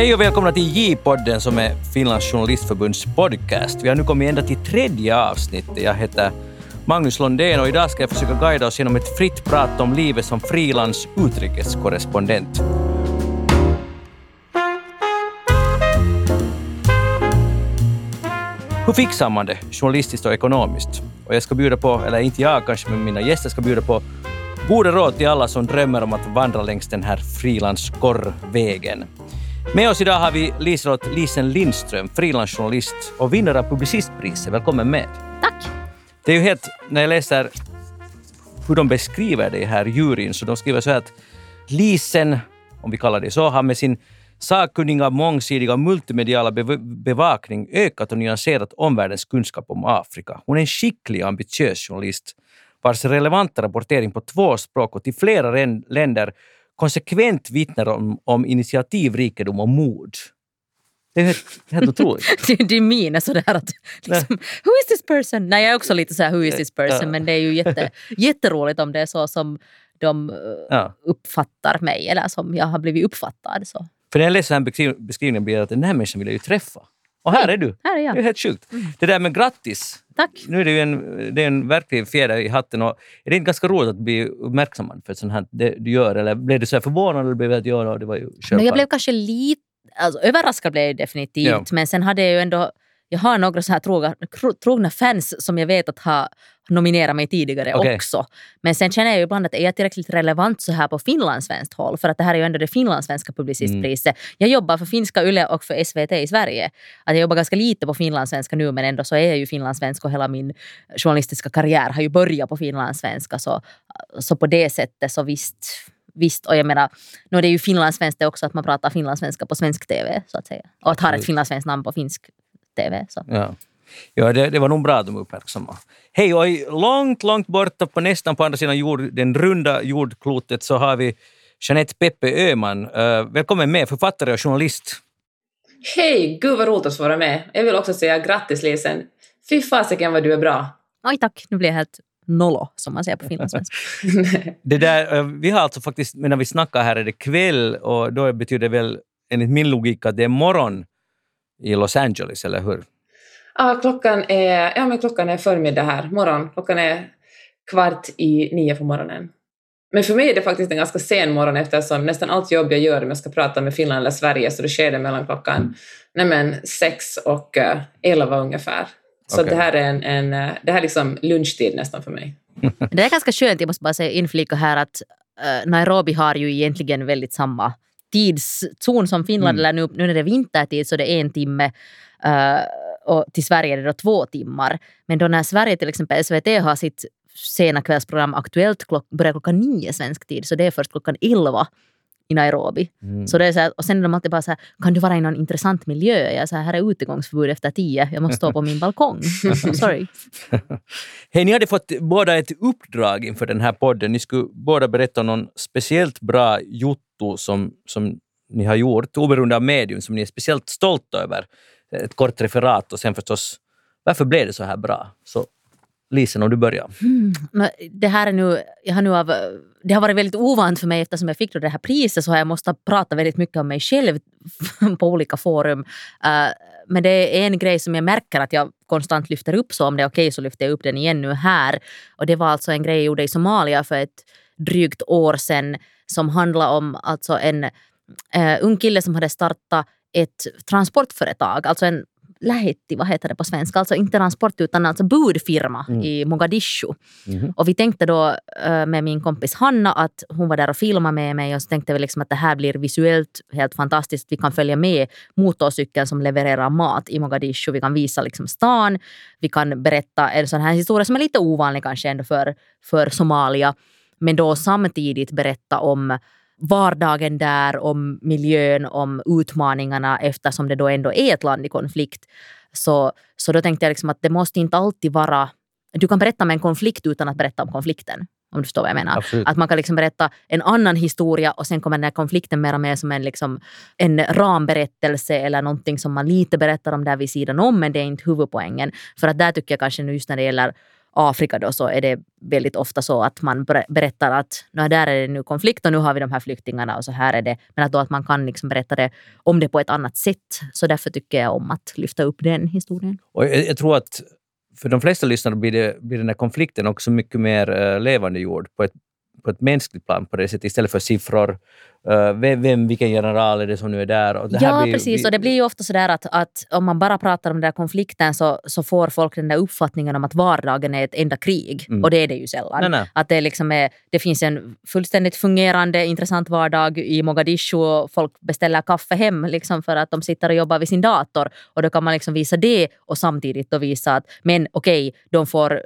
Hej och välkomna till J-podden som är Finlands journalistförbunds podcast. Vi har nu kommit ända till tredje avsnittet. Jag heter Magnus Londén och idag ska jag försöka guida oss genom ett fritt prat om livet som frilans utrikeskorrespondent. Hur fixar man det journalistiskt och ekonomiskt? Och jag ska bjuda på, eller inte jag kanske, men mina gäster ska bjuda på goda råd till alla som drömmer om att vandra längs den här frilanskorrvägen. Med oss idag har vi Liselott Lisen Lindström, frilansjournalist och vinnare av Publicistpriset. Välkommen med. Tack. Det är ju helt, när jag läser hur de beskriver det här juryn, så de skriver så här att Lisen, om vi kallar det så, har med sin sakkunniga, mångsidiga och multimediala bevakning ökat och nyanserat omvärldens kunskap om Afrika. Hon är en skicklig och ambitiös journalist vars relevanta rapportering på två språk och till flera länder konsekvent vittnar om, om initiativrikedom och mod. Det är helt, helt otroligt. Din min är sådär att liksom, who is this person? Nej, jag är också lite såhär who is this person men det är ju jätte, jätteroligt om det är så som de ja. uppfattar mig eller som jag har blivit uppfattad. Så. För när jag läser den här beskrivningen blir det att den här människan vill jag ju träffa. Och här är du. Här är jag. Det är helt sjukt. Mm. Det där med grattis. Tack. Nu är det ju en, det är en verklig fjäder i hatten. Och är det inte ganska roligt att bli uppmärksammad för sånt här det du gör? Eller blev du så förvånad eller blev att göra? Det var ju Men jag blev kanske lite... Alltså, överraskad blev jag definitivt. Ja. Men sen hade jag ju ändå jag har några så här trogna, trogna fans som jag vet att har nominerat mig tidigare okay. också. Men sen känner jag ju ibland att är jag tillräckligt relevant så här på finlandssvenskt håll? För att det här är ju ändå det finlandssvenska publicistpriset. Mm. Jag jobbar för finska Yle och för SVT i Sverige. Att jag jobbar ganska lite på finlandssvenska nu men ändå så är jag ju finlandssvensk och hela min journalistiska karriär har ju börjat på finlandssvenska. Så, så på det sättet så visst Visst, och jag menar, nu är det ju finlandssvenskt också att man pratar finlandssvenska på svensk TV så att säga. Och att ha ett finlandssvenskt namn på finsk TV. Så. Ja. Ja, det, det, var nog bra att de uppmärksammade. Hej, och långt, långt borta på nästan på andra sidan jord, den runda jordklotet så har vi Jeanette Peppe Öhman. Uh, välkommen med, författare och journalist. Hej, gud vad roligt att få vara med. Jag vill också säga grattis Lisen. Fy fasiken vad du är bra. Oj tack, nu blir jag helt nollo som man säger på finlandssvenska. det där, eh, vi har alltså faktiskt, när vi snackar här är det kväll och då betyder det väl enligt min logik att det är morgon i Los Angeles, eller hur? Ja, klockan är, ja, men klockan är förmiddag här, morgon. Klockan är kvart i nio på morgonen. Men för mig är det faktiskt en ganska sen morgon eftersom nästan allt jobb jag gör om jag ska prata med Finland eller Sverige så det sker det mellan klockan nej sex och uh, elva ungefär. Så okay. det här är en, en uh, det här är liksom lunchtid nästan för mig. det är ganska skönt, jag måste bara säga inflika här att uh, Nairobi har ju egentligen väldigt samma tidszon som Finland, mm. eller nu, nu när det är vintertid så det är en timme uh, och till Sverige är det då två timmar. Men då när Sverige till exempel, SVT har sitt sena kvällsprogram Aktuellt klock, börjar klockan nio svensk tid, så det är först klockan elva i Nairobi. Mm. Så det är så här, och sen är de alltid bara så här, kan du vara i någon intressant miljö? Jag så här, här är utegångsförbud efter tio, jag måste stå på min balkong. Sorry. Hej, ni hade fått båda ett uppdrag inför den här podden. Ni skulle båda berätta om någon speciellt bra jotto som, som ni har gjort, oberoende av medium, som ni är speciellt stolta över. Ett kort referat och sen förstås, varför blev det så här bra? Så Lisen, om du börjar. Mm. Det här är nu, jag har nu av, det har varit väldigt ovant för mig eftersom jag fick det här priset så har jag måste prata väldigt mycket om mig själv på olika forum. Uh, men det är en grej som jag märker att jag konstant lyfter upp så om det är okej okay, så lyfter jag upp den igen nu här. Och det var alltså en grej jag gjorde i Somalia för ett drygt år sedan som handlade om alltså en uh, ung kille som hade startat ett transportföretag, alltså en lähetti, vad heter det på svenska, alltså inte transport utan alltså budfirma mm. i Mogadishu. Mm. Och vi tänkte då äh, med min kompis Hanna att hon var där och filmade med mig och så tänkte vi liksom att det här blir visuellt helt fantastiskt. Vi kan följa med motorcykeln som levererar mat i Mogadishu. Vi kan visa liksom stan. Vi kan berätta en sån här historia som är lite ovanlig kanske ändå för, för Somalia. Men då samtidigt berätta om vardagen där, om miljön, om utmaningarna eftersom det då ändå är ett land i konflikt. Så, så då tänkte jag liksom att det måste inte alltid vara... Du kan berätta om en konflikt utan att berätta om konflikten. Om du förstår vad jag menar. Absolut. Att man kan liksom berätta en annan historia och sen kommer den här konflikten mer och mer som en, liksom, en ramberättelse eller någonting som man lite berättar om där vid sidan om men det är inte huvudpoängen. För att där tycker jag kanske just när det gäller Afrika då så är det väldigt ofta så att man berättar att där är det nu konflikt och nu har vi de här flyktingarna och så här är det. Men att, då att man kan liksom berätta det om det på ett annat sätt. Så därför tycker jag om att lyfta upp den historien. Och jag, jag tror att för de flesta lyssnare blir, det, blir den här konflikten också mycket mer uh, levande gjord på ett, på ett mänskligt plan på det sättet istället för siffror vem, vem, vilken general är det som nu är där? Och ja, blir, precis. Och det blir ju ofta så där att, att om man bara pratar om den där konflikten så, så får folk den där uppfattningen om att vardagen är ett enda krig. Mm. Och det är det ju sällan. Nej, nej. Att det, liksom är, det finns en fullständigt fungerande, intressant vardag i Mogadishu och folk beställer kaffe hem liksom för att de sitter och jobbar vid sin dator. Och då kan man liksom visa det och samtidigt då visa att men okej, okay, de får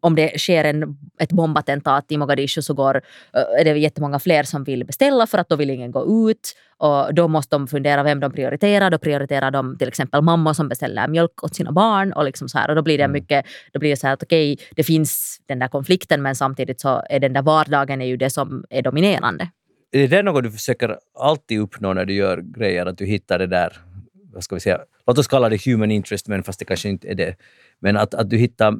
om det sker en, ett bombattentat i Mogadishu så går, är det jättemånga fler som vill beställa för att då vill ingen gå ut. Och då måste de fundera vem de prioriterar. Då prioriterar de till exempel mammor som beställer mjölk åt sina barn. Och, liksom så här. och då blir det mm. mycket, då blir det så här att okej, okay, det finns den där konflikten men samtidigt så är den där vardagen är ju det som är dominerande. Är det något du försöker alltid uppnå när du gör grejer? Att du hittar det där, vad ska vi säga, låt oss kalla det human interest, men fast det kanske inte är det. Men att, att du hittar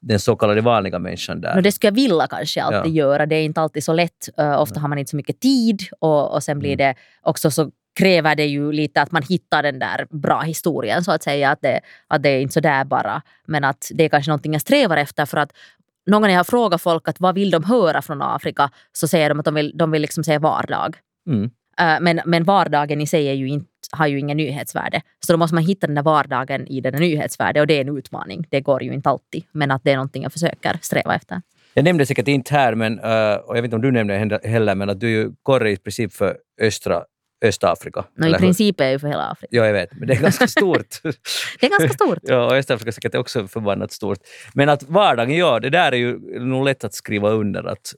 den så kallade vanliga människan där. No, det skulle jag vilja kanske alltid ja. göra. Det är inte alltid så lätt. Uh, ofta har man inte så mycket tid och, och sen blir mm. det också så kräver det ju lite att man hittar den där bra historien så att säga. Att det, att det är inte så där bara. Men att det är kanske någonting jag strävar efter för att någon gång jag har frågat folk att vad vill de höra från Afrika så säger de att de vill, de vill liksom säga vardag. Mm. Uh, men, men vardagen i sig är ju inte har ju ingen nyhetsvärde. Så då måste man hitta den där vardagen i den där nyhetsvärde och det är en utmaning. Det går ju inte alltid, men att det är någonting jag försöker sträva efter. Jag nämnde säkert inte här, men, uh, och jag vet inte om du nämnde det heller, men att du är ju korre i princip för östra Östafrika. No, I princip är jag ju för hela Afrika. Ja, jag vet, men det är ganska stort. det är ganska stort. ja, och Östafrika säkert är också förbannat stort. Men att vardagen, ja, det där är ju nog lätt att skriva under att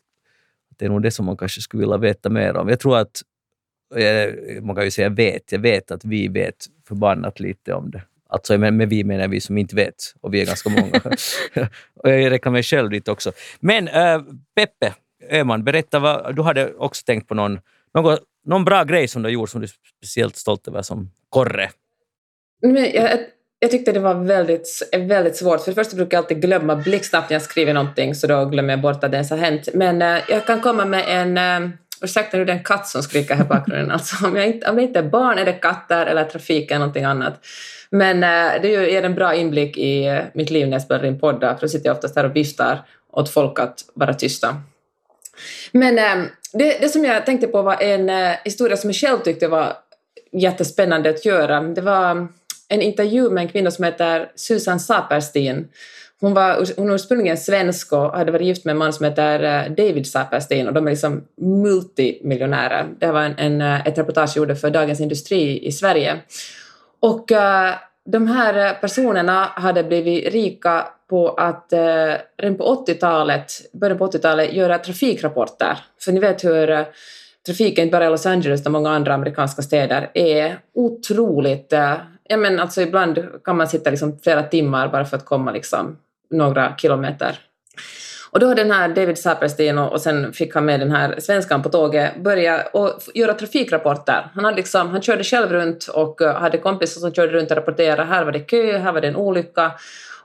det är nog det som man kanske skulle vilja veta mer om. Jag tror att man kan ju säga vet, jag vet att vi vet förbannat lite om det. Alltså med, med vi menar vi som inte vet, och vi är ganska många. och jag räknar mig själv dit också. Men äh, Peppe Öhman, berätta, vad, du hade också tänkt på någon, någon, någon bra grej som du har gjort som du är speciellt stolt över som korre? Men jag, jag tyckte det var väldigt, väldigt svårt. För det första brukar jag alltid glömma blixtsnabbt när jag skriver någonting, så då glömmer jag bort att det ens har hänt. Men äh, jag kan komma med en äh, Ursäkta nu, det är en katt som skriker här i bakgrunden. Alltså, om, jag inte, om det inte är barn är det katter eller trafik eller någonting annat. Men äh, det ger en bra inblick i äh, mitt liv när jag spelar in poddar, för då sitter jag oftast här och viftar åt folk att vara tysta. Men äh, det, det, som jag tänkte på var en historia som jag själv tyckte var jättespännande att göra. Det var en intervju med en kvinna som heter Susan Saperstein hon var hon ursprungligen svensk och hade varit gift med en man som heter eh, David Saperstein och de är liksom multimiljonärer. Det var en, en, eh, ett reportage jag gjorde för Dagens Industri i Sverige. Och uh, de här personerna hade blivit rika på att uh, redan på 80-talet, början på 80-talet göra trafikrapporter. För ni vet hur uh, trafiken, inte bara i Los Angeles utan många andra amerikanska städer, är otroligt... Uh, ja, men alltså ibland kan man sitta liksom flera timmar bara för att komma liksom några kilometer. Och då har den här David Saperstein och, och sen fick han med den här svenskan på tåget börja och göra trafikrapporter. Han, hade liksom, han körde själv runt och eh, hade kompisar som körde runt och rapporterade. Här var det kö, här var det en olycka.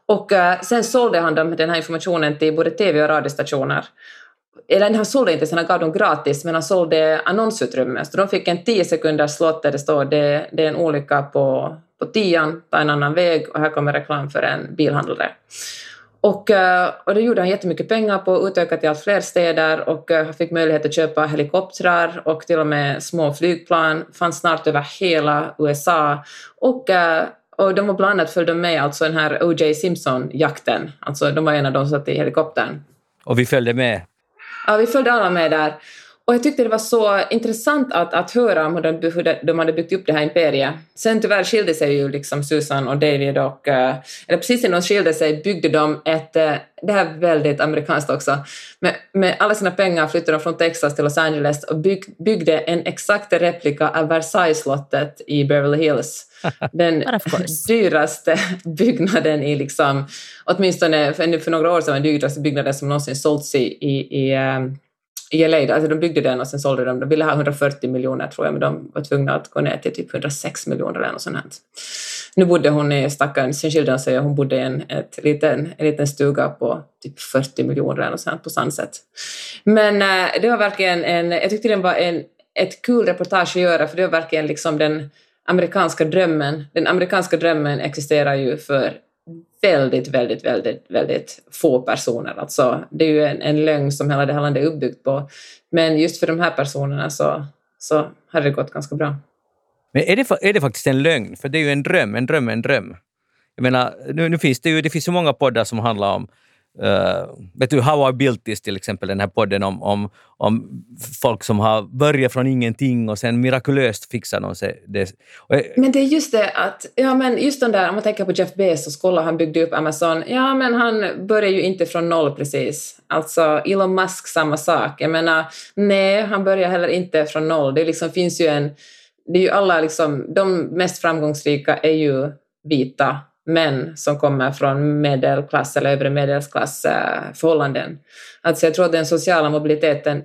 Och uh, sen sålde han dem, den här informationen till både tv och radiostationer. Eller han sålde inte, sen han gav dem gratis, men han sålde annonsutrymme. Så de fick en 10 sekunders slott där det står det, det är en olycka på, på tian, ta en annan väg och här kommer reklam för en bilhandlare. Och, eh, och det gjorde han jättemycket pengar på, utökat till allt fler städer och han eh, fick möjlighet att köpa helikoptrar och till och med små flygplan, fanns snart över hela USA. Och, eh, och de var bland annat följde med alltså den här O.J. Simpson-jakten, alltså de var en av de som satt i helikoptern. Och vi följde med? Ja, vi följde alla med där. Och jag tyckte det var så intressant att, att höra om hur de, hur de hade byggt upp det här imperiet. Sen tyvärr skilde sig ju liksom Susan och David och, eh, eller precis innan de skilde sig byggde de ett, eh, det här är väldigt amerikanskt också, med, med alla sina pengar flyttade de från Texas till Los Angeles och bygg, byggde en exakt replika av Versailles-slottet i Beverly Hills. Den dyraste byggnaden i liksom, åtminstone för, för några år sedan, den dyraste byggnaden som någonsin sålts i, i, i i LA. Alltså de byggde den och sen sålde de. De ville ha 140 miljoner tror jag, men de var tvungna att gå ner till typ 106 miljoner eller något sånt. Här. Nu bodde hon i stackaren, sen skilde hon sig och hon bodde i en, ett liten, en liten stuga på typ 40 miljoner eller något sånt på Sunset. Men äh, det var verkligen en, jag tyckte det var en, ett kul reportage att göra för det var verkligen liksom den amerikanska drömmen. Den amerikanska drömmen existerar ju för väldigt, väldigt, väldigt, väldigt få personer. Alltså, det är ju en, en lögn som hela det här landet är uppbyggt på. Men just för de här personerna så, så har det gått ganska bra. Men är det, är det faktiskt en lögn? För det är ju en dröm, en dröm, en dröm. Jag menar, nu, nu finns det ju det finns så många poddar som handlar om Uh, vet du, How I Built This till exempel, den här podden om, om, om folk som har börjat från ingenting och sen mirakulöst fixar de sig. Det. men det är just det att, ja men just den där, om man tänker på Jeff Bezos, kolla han byggde upp Amazon, ja men han börjar ju inte från noll precis. Alltså Elon Musk samma sak, jag menar nej, han börjar heller inte från noll. Det liksom finns ju en, det är ju alla liksom, de mest framgångsrika är ju vita män som kommer från medelklass eller övre medelklassförhållanden. Eh, alltså jag tror att den sociala mobiliteten...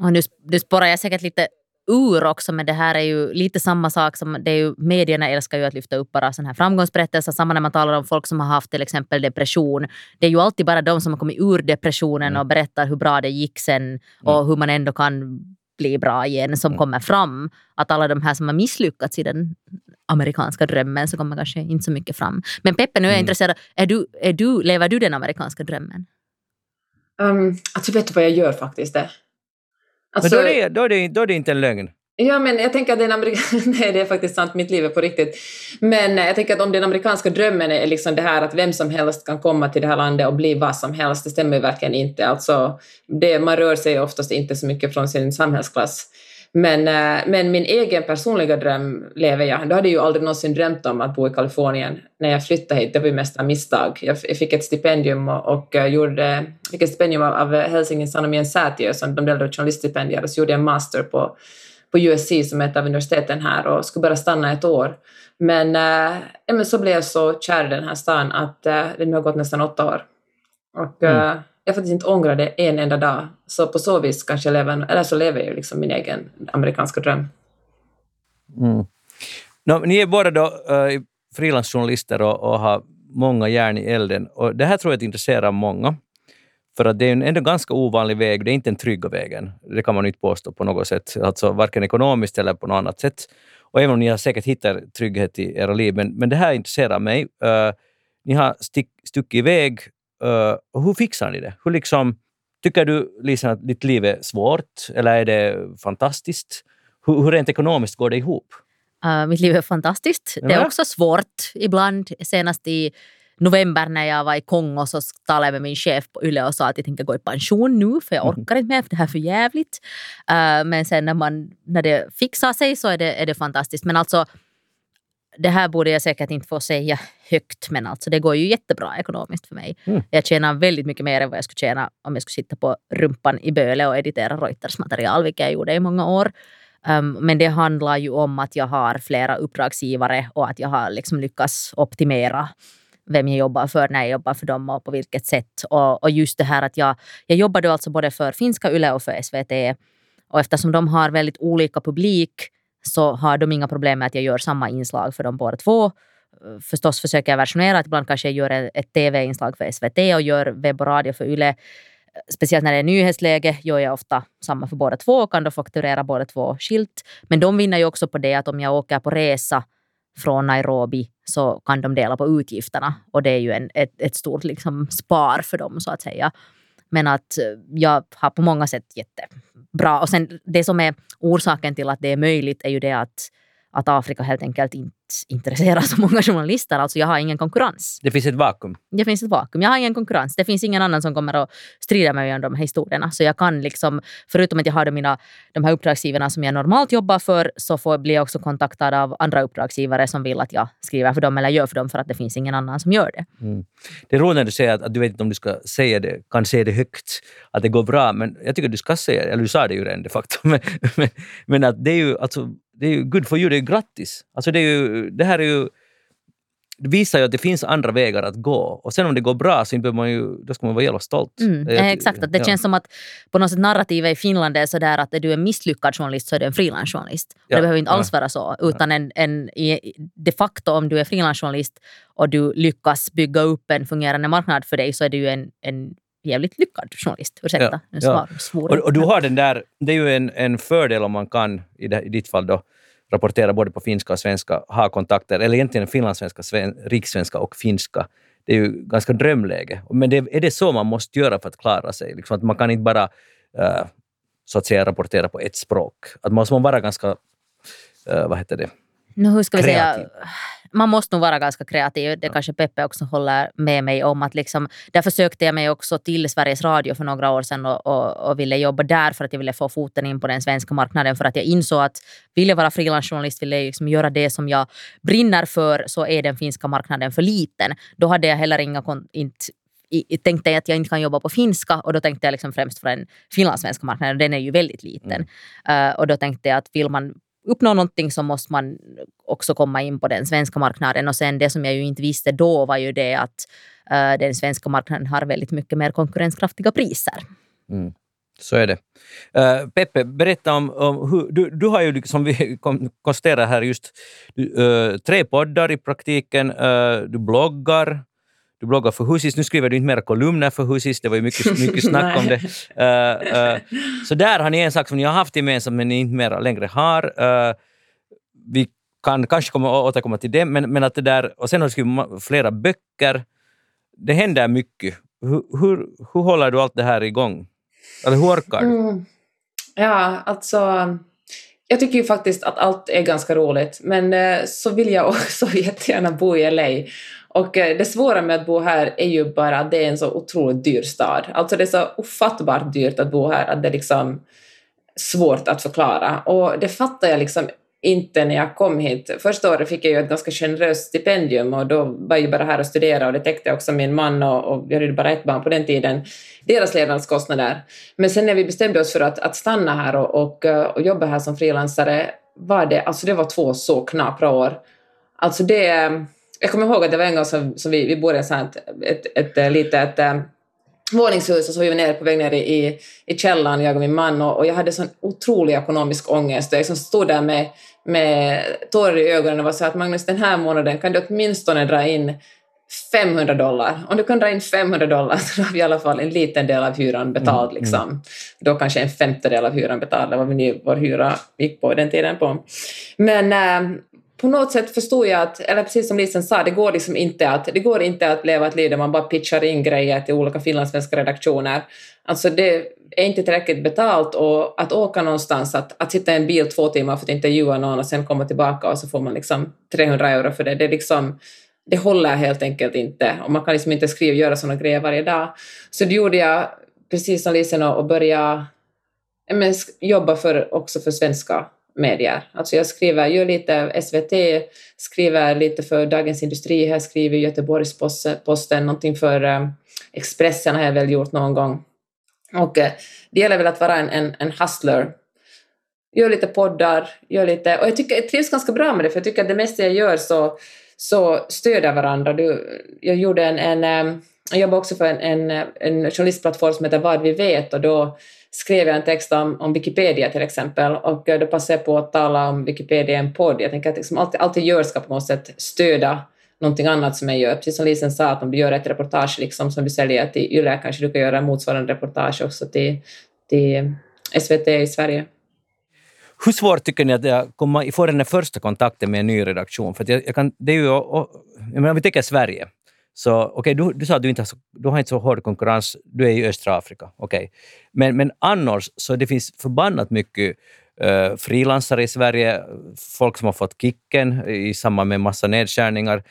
Och nu, nu spårar jag säkert lite ur också, men det här är ju lite samma sak som det är ju, medierna älskar ju att lyfta upp bara sådana här framgångsberättelser. Samma när man talar om folk som har haft till exempel depression. Det är ju alltid bara de som har kommit ur depressionen mm. och berättar hur bra det gick sen och mm. hur man ändå kan bli bra igen som mm. kommer fram. Att alla de här som har misslyckats i den amerikanska drömmen så kommer kanske inte så mycket fram. Men Peppe, nu är jag mm. intresserad. Är du, är du, lever du den amerikanska drömmen? Um, alltså vet du vad jag gör faktiskt? Det. Alltså, Men då är, det, då, är det, då är det inte en lögn. Ja, men jag tänker att den amerikanska... Nej, det är faktiskt sant, mitt liv är på riktigt. Men jag tänker att om den amerikanska drömmen är liksom det här att vem som helst kan komma till det här landet och bli vad som helst, det stämmer verkligen inte. Alltså, det, man rör sig oftast inte så mycket från sin samhällsklass. Men, eh, men min egen personliga dröm lever jag. Då hade ju aldrig någonsin drömt om att bo i Kalifornien när jag flyttade hit. Det var ju mest av misstag. Jag fick ett stipendium och, och eh, gjorde, fick ett stipendium av, av Helsingin Sanomien Säätiö som de delade ut journaliststipendier och så gjorde jag en master på, på USC som är ett av universiteten här och skulle bara stanna ett år. Men, äh, men så blev jag så kär i den här stan att äh, det nu har gått nästan åtta år. Och, mm jag faktiskt inte ångrar det en enda dag. Så på så vis kanske jag lever, eller så lever jag liksom min egen amerikanska dröm. Mm. No, ni är båda då uh, frilansjournalister och, och har många järn i elden. Och det här tror jag intresserar många. För att det är en ändå ganska ovanlig väg, det är inte en trygg vägen. Det kan man inte påstå på något sätt, alltså varken ekonomiskt eller på något annat sätt. Och även om ni har säkert hittat trygghet i era liv, men, men det här intresserar mig. Uh, ni har stick, stuckit iväg Uh, hur fixar ni det? Hur liksom, tycker du Lisa att ditt liv är svårt eller är det fantastiskt? Hur, hur rent ekonomiskt går det ihop? Uh, mitt liv är fantastiskt. Det är också svårt ibland. Senast i november när jag var i Kongo så talade jag med min chef på Yle och sa att jag tänker gå i pension nu för jag orkar inte mer för det här är för jävligt. Uh, men sen när, man, när det fixar sig så är det, är det fantastiskt. Men alltså det här borde jag säkert inte få säga högt men alltså det går ju jättebra ekonomiskt för mig. Mm. Jag tjänar väldigt mycket mer än vad jag skulle tjäna om jag skulle sitta på rumpan i Böle och editera Reuters material, vilket jag gjorde i många år. Um, men det handlar ju om att jag har flera uppdragsgivare och att jag har liksom lyckats optimera vem jag jobbar för, när jag jobbar för dem och på vilket sätt. Och, och just det här att jag, jag jobbade alltså både för finska Yle och för SVT. Och eftersom de har väldigt olika publik så har de inga problem med att jag gör samma inslag för dem båda två. Förstås försöker jag versionera, att ibland kanske jag gör ett tv-inslag för SVT och gör webb och radio för YLE. Speciellt när det är nyhetsläge gör jag ofta samma för båda två och kan då fakturera båda två skilt. Men de vinner ju också på det att om jag åker på resa från Nairobi så kan de dela på utgifterna och det är ju en, ett, ett stort liksom spar för dem så att säga. Men att eh, jag har på många sätt jättebra. Och sen det som är orsaken till att det är möjligt är ju det att att Afrika helt enkelt inte intresserar så många journalister. Alltså jag har ingen konkurrens. Det finns ett vakuum? Det finns ett vakuum. Jag har ingen konkurrens. Det finns ingen annan som kommer att strida mig om de här historierna. Så jag kan liksom, förutom att jag har de, mina, de här uppdragsgivarna som jag normalt jobbar för, så får, blir jag också kontaktad av andra uppdragsgivare som vill att jag skriver för dem eller gör för dem för att det finns ingen annan som gör det. Mm. Det är roligt när du säger att, att, du vet inte om du ska säga det, kan säga det högt, att det går bra, men jag tycker att du ska säga det, eller du sa det ju redan de facto, men, men, men att det är ju alltså det är ju good for you, det är grattis. Alltså det, är ju, det här är ju det visar ju att det finns andra vägar att gå. Och sen om det går bra så behöver man ju, då ska man vara jävla stolt. Mm, Jag- exakt, att det ja. känns som att på något sätt narrativet i Finland är sådär att är du en misslyckad journalist så är du en frilansjournalist. Ja, Det behöver inte alls vara så. Utan en, en, de facto om du är frilansjournalist och du lyckas bygga upp en fungerande marknad för dig så är du en, en jävligt lyckad journalist. Ursäkta, Ja, ja. svor Och, och du har den där, det är ju en, en fördel om man kan, i, det, i ditt fall då, rapportera både på finska och svenska, ha kontakter, eller egentligen finlandssvenska, sven, rikssvenska och finska. Det är ju ganska drömläge. Men det, är det så man måste göra för att klara sig? Liksom att man kan inte bara eh, så att säga rapportera på ett språk. Att man måste man vara ganska, eh, vad heter det, Nu, hur ska vi säga? Man måste nog vara ganska kreativ. Det kanske Peppe också håller med mig om. att liksom, Därför sökte jag mig också till Sveriges Radio för några år sedan och, och, och ville jobba där för att jag ville få foten in på den svenska marknaden. För att jag insåg att vill jag vara frilansjournalist, vill jag liksom göra det som jag brinner för, så är den finska marknaden för liten. Då hade jag heller inga inte i- tänkte jag att jag inte kan jobba på finska och då tänkte jag liksom främst för den finlandssvenska marknaden och den är ju väldigt liten. Eh, och då tänkte jag att vill man uppnå någonting så måste man också komma in på den svenska marknaden och sen det som jag ju inte visste då var ju det att uh, den svenska marknaden har väldigt mycket mer konkurrenskraftiga priser. Mm. Så är det. Uh, Peppe, berätta om, om hur, du, du har ju, som vi konstaterar här, just uh, tre poddar i praktiken. Uh, du bloggar, du bloggar för Husis. Nu skriver du inte mera kolumner för Husis, det var ju mycket, mycket snack om det. Eh, eh, så där har ni en sak som ni har haft gemensamt men ni inte mera längre har. Eh, vi kan kanske komma, återkomma till det, men, men att det där, och sen har du skrivit flera böcker. Det händer mycket. Hur, hur, hur håller du allt det här igång? Eller hur orkar du? Mm. Ja, alltså... Jag tycker ju faktiskt att allt är ganska roligt, men eh, så vill jag också jättegärna bo i LA. Och eh, det svåra med att bo här är ju bara att det är en så otroligt dyr stad. Alltså det är så ofattbart dyrt att bo här att det är liksom svårt att förklara. Och det fattar jag liksom inte när jag kom hit. Första året fick jag ju ett ganska generöst stipendium och då var jag ju bara här och studerade och det täckte också min man och, och jag hade ju bara ett barn på den tiden, deras levnadskostnader. Men sen när vi bestämde oss för att, att stanna här och, och, eh, och jobba här som frilansare var det, alltså det var två så knapra år. Alltså det, jag kommer ihåg att det var en gång som, som vi, vi bodde i ett, ett, ett, litet eh, våningshus och så var vi nere på väg ner i, i källaren, jag och min man, och, och jag hade sån otrolig ekonomisk ångest. Jag liksom stod där med, med tårar i ögonen och var så att Magnus, den här månaden kan du åtminstone dra in 500 dollar. Om du kan dra in 500 dollar så har vi i alla fall en liten del av hyran betald. Mm, Liksom. Då kanske en femtedel av hyran betald, vad vi nu vår hyra gick på den tiden. på. Men eh, på något sätt förstod jag att, eller precis som Lisen sa, det går liksom inte att, det går inte att leva ett liv där man bara pitchar in grejer till olika finlandssvenska redaktioner. Alltså det är inte tillräckligt betalt och att åka någonstans, att, att sitta i en bil två timmar för att intervjua någon och sen komma tillbaka och så får man liksom 300 euro för det. Det, är liksom, det håller helt enkelt inte och man kan liksom inte skriva och göra sådana grejer varje dag. Så det gjorde jag, precis som Lisen, och började men, jobba för, också för svenska medier. Alltså jag skriver, gör lite SVT, skriver lite för Dagens Industri, här skriver Göteborgs-Posten, någonting för eh, Expressen har jag väl gjort någon gång. Och eh, det gäller väl att vara en, en, en hustler. Gör lite poddar, gör lite... Och jag, tycker, jag trivs ganska bra med det, för jag tycker att det mesta jag gör så, så stöder varandra. Du, jag gjorde en... en eh, jag jobbar också för en, en, en journalistplattform som heter Vad vi vet och då skrev jag en text om, om Wikipedia till exempel och då passade jag på att tala om Wikipedia i en podd. Jag tänker att liksom allt, allt jag gör ska på något sätt stödja någonting annat som jag gör. Precis som Lisen sa, att om du gör ett reportage liksom, som du säljer till YLE kanske du kan göra motsvarande reportage också till, till SVT i Sverige. Hur svårt tycker ni att det är att komma, få den första kontakten med en ny redaktion? För att jag, jag kan, det är ju, och, jag menar, om vi tänker Sverige, så okej, du, du sa att du inte har, så, du har inte så hård konkurrens, du är i östra Afrika, okej. Men, men annars, så det finns förbannat mycket uh, frilansare i Sverige, folk som har fått kicken i samband med massa nedskärningar,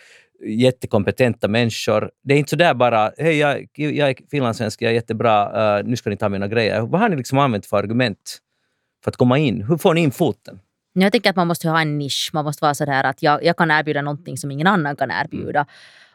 jättekompetenta människor. Det är inte så där bara, hej, jag, jag är finlandssvensk, jag är jättebra, uh, nu ska ni ta mina grejer. Vad har ni liksom använt för argument för att komma in? Hur får ni in foten? Jag tänker att man måste ha en nisch. Man måste vara sådär att jag, jag kan erbjuda någonting som ingen annan kan erbjuda.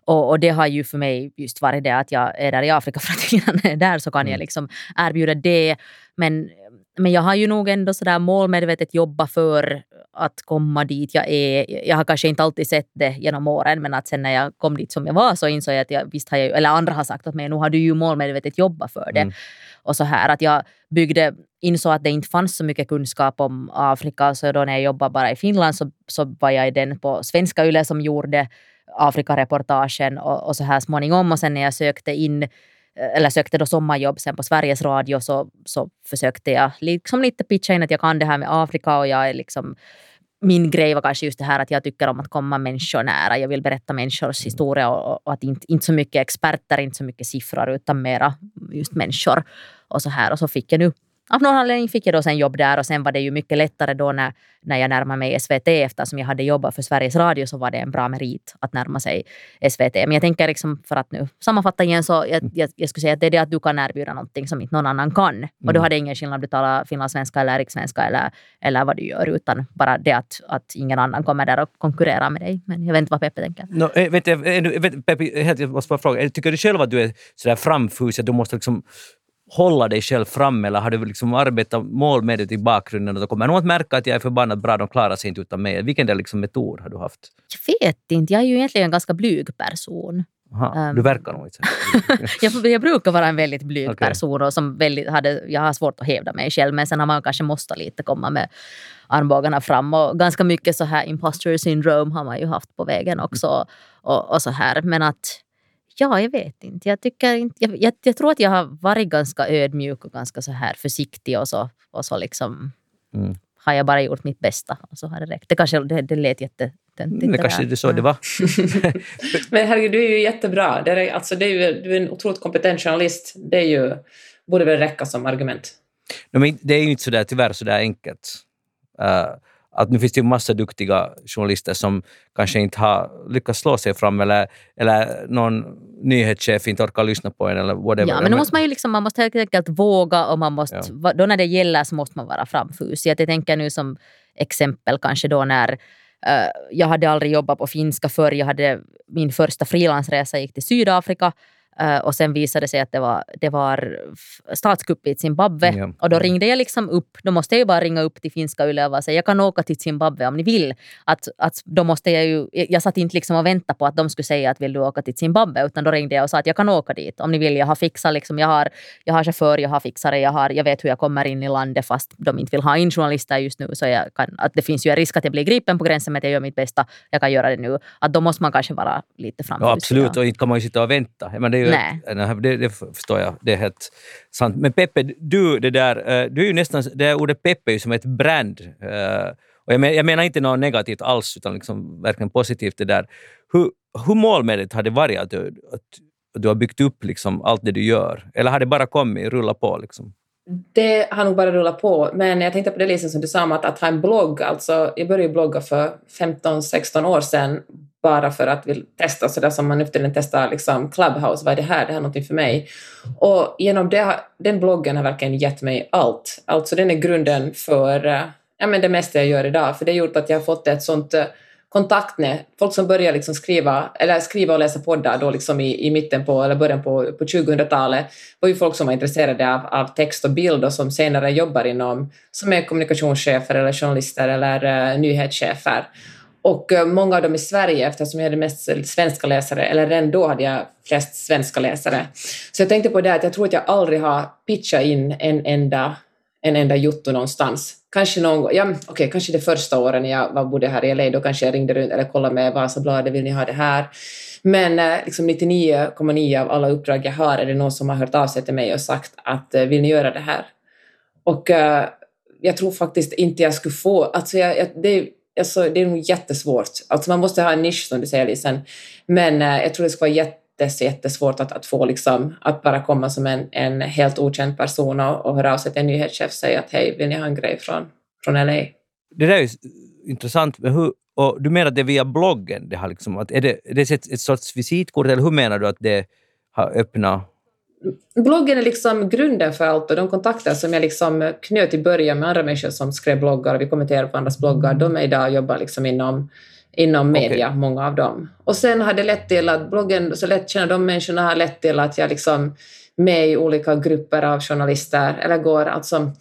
Och, och det har ju för mig just varit det att jag är där i Afrika för att ingen annan är där så kan jag liksom erbjuda det. Men men jag har ju nog ändå sådär målmedvetet jobbat för att komma dit jag är. Jag har kanske inte alltid sett det genom åren men att sen när jag kom dit som jag var så insåg jag att jag visst har jag, eller andra har sagt åt mig, nu har du ju målmedvetet jobbat för det. Mm. Och så här att jag byggde, insåg att det inte fanns så mycket kunskap om Afrika så då när jag jobbade bara i Finland så, så var jag den på svenska YLE som gjorde Afrikareportagen och, och så här småningom och sen när jag sökte in eller sökte då sommarjobb sen på Sveriges Radio så, så försökte jag liksom lite pitcha in att jag kan det här med Afrika och jag är liksom min grej var kanske just det här att jag tycker om att komma människor nära. Jag vill berätta människors historia och, och att inte, inte så mycket experter, inte så mycket siffror utan mera just människor. Och så här och så fick jag nu av någon anledning fick jag då sen jobb där och sen var det ju mycket lättare då när, när jag närmade mig SVT eftersom jag hade jobbat för Sveriges Radio så var det en bra merit att närma sig SVT. Men jag tänker liksom för att nu sammanfatta igen så jag, jag, jag skulle säga att det är det att du kan erbjuda någonting som inte någon annan kan. Mm. Och då har det ingen skillnad om du talar finlandssvenska eller rikssvenska eller, eller vad du gör utan bara det att, att ingen annan kommer där och konkurrerar med dig. Men jag vet inte vad Peppe tänker. No, eh, vet, jag, vet, Peppe, jag måste bara fråga, tycker du själv att du är sådär framfusig, du måste liksom hålla dig själv fram eller har du liksom arbetat målmedvetet i bakgrunden och då kommer någon att märka att jag är förbannat bra, de klarar sig inte utan mig. Vilken del liksom metod har du haft? Jag vet inte, jag är ju egentligen en ganska blyg person. Aha, um, du verkar nog inte jag, jag brukar vara en väldigt blyg okay. person och som väldigt hade, jag har svårt att hävda mig själv men sen har man kanske måste lite komma med armbågarna fram och ganska mycket så här imposter syndrome har man ju haft på vägen också och, och så här men att Ja, jag vet inte. Jag, tycker inte jag, jag, jag, tror att jag har varit ganska ödmjuk och ganska så här försiktig och så, och så liksom mm. har jag bara gjort mitt bästa och så har det räckt. Det kanske det, det lät jättetöntigt. Det kanske är så det var. Men herregud, du är ju jättebra. Det är, alltså, det är ju, du är en otroligt kompetent journalist. Det är ju, borde väl räcka som argument. No, men det är ju inte så där, tyvärr så där enkelt. Uh, att nu finns det ju massa duktiga journalister som kanske inte har lyckats slå sig fram eller, eller någon nyhetschef inte orkar lyssna på en eller whatever. Ja, men då måste man ju liksom, man måste helt enkelt våga och man måste, ja. då när det gäller så måste man vara framfusig. Jag tänker nu som exempel kanske då när uh, jag hade aldrig jobbat på finska förr. Jag hade min första frilansresa gick till Sydafrika och sen visade det sig att det var, det var statskupp i Zimbabwe. Ja. Och då ringde jag liksom upp, då måste jag ju bara ringa upp till finska Yle och säga jag kan åka till Zimbabwe om ni vill. Att, att då måste jag ju, jag satt inte liksom och väntade på att de skulle säga att vill du åka till Zimbabwe utan då ringde jag och sa att jag kan åka dit om ni vill. Jag har fixat, liksom, jag, har, jag har chaufför, jag har fixare, jag, har, jag vet hur jag kommer in i landet fast de inte vill ha in journalister just nu. Så jag kan, att det finns ju en risk att jag blir gripen på gränsen men att jag gör mitt bästa. Jag kan göra det nu. Att då måste man kanske vara lite framfusig. Ja, absolut, och inte kan man ju sitta och vänta. Men det ju, Nej. Det, det, förstår jag, det är helt sant. Men Peppe, du, det där, eh, du är ju nästan, det där ordet Peppe är ju som ett brand. Eh, och jag, men, jag menar inte något negativt alls, utan liksom verkligen positivt det där. Hur, hur målmedvetet har det varit att du, att du har byggt upp liksom allt det du gör? Eller har det bara kommit, rulla på? Liksom? Det har nog bara rullat på, men jag tänkte på det Lisa som du sa om att, att ha en blogg. Alltså, jag började blogga för 15-16 år sedan bara för att vill testa sådär som man nu för tiden testar liksom Clubhouse. Vad är det här? Det här är någonting för mig. Och genom det, den bloggen har verkligen gett mig allt. Alltså den är grunden för eh, ja, men det mesta jag gör idag. För det har gjort att jag har fått ett sånt eh, kontaktnät. Folk som börjar liksom skriva, eller skriva och läsa poddar då liksom i, i mitten på, eller början på, på 2000-talet var ju folk som var intresserade av, av text och bild och som senare jobbar inom, som är kommunikationschefer eller journalister eller uh, nyhetschefer. Och eh, många av dem i Sverige, eftersom jag hade mest svenska läsare, eller redan då hade jag flest svenska läsare. Så jag tänkte på det att jag tror att jag aldrig har pitchat in en enda en enda jotto någonstans. Kanske någon ja, okej, okay, kanske det första året när jag var, bodde här i LA, då kanske jag ringde runt eller kollade med Vasabladet, vill ni ha det här? Men eh, liksom 99,9 av alla uppdrag jag har är det någon som har hört av sig till mig och sagt att eh, vill ni göra det här? Och uh, jag tror faktiskt inte jag skulle få, alltså jag, jag, det, alltså det är nog jättesvårt. Alltså man måste ha en nisch som du säger Lisen, men eh, jag tror det skulle vara jättesvårt att, att få liksom, att bara komma som en, en helt okänd person och, och höra av sig till en nyhetschef och säga att hej, vill ni ha en grej från, från LA? Det där är ju intressant. Men hur, och du menar att det är via bloggen? Det har liksom, att är det, är det ett, ett sorts visitkort eller hur menar du att det har öppnat Bloggen är liksom grunden för allt och de kontakter som jag liksom knöt i början med andra människor som skrev bloggar och vi kommenterar på andras bloggar, de är idag och jobbar liksom inom inom media, okay. många av dem. Och sen har det lett till att bloggen, så lätt känner de människorna har lett till att jag liksom med i olika grupper av journalister, eller går alltså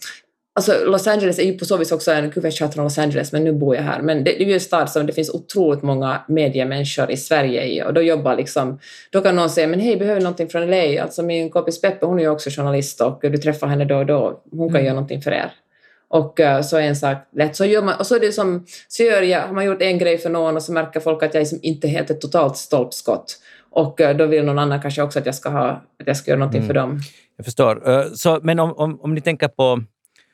Alltså Los Angeles är ju på så vis också en kuvert från Los Angeles, men nu bor jag här. Men det är ju en stad som det finns otroligt många mediemänniskor i Sverige i och då jobbar liksom, då kan någon säga men hej, behöver någonting från LA? Alltså min kompis Peppe, hon är ju också journalist och du träffar henne då och då, hon kan mm. göra någonting för er. Och uh, så är en sak lätt. Så gör man, och så är det som, så gör jag, har man gjort en grej för någon och så märker folk att jag liksom inte är helt ett totalt stolpskott. Och uh, då vill någon annan kanske också att jag ska, ha, att jag ska göra någonting mm. för dem. Jag förstår. Uh, så, men om, om, om ni tänker på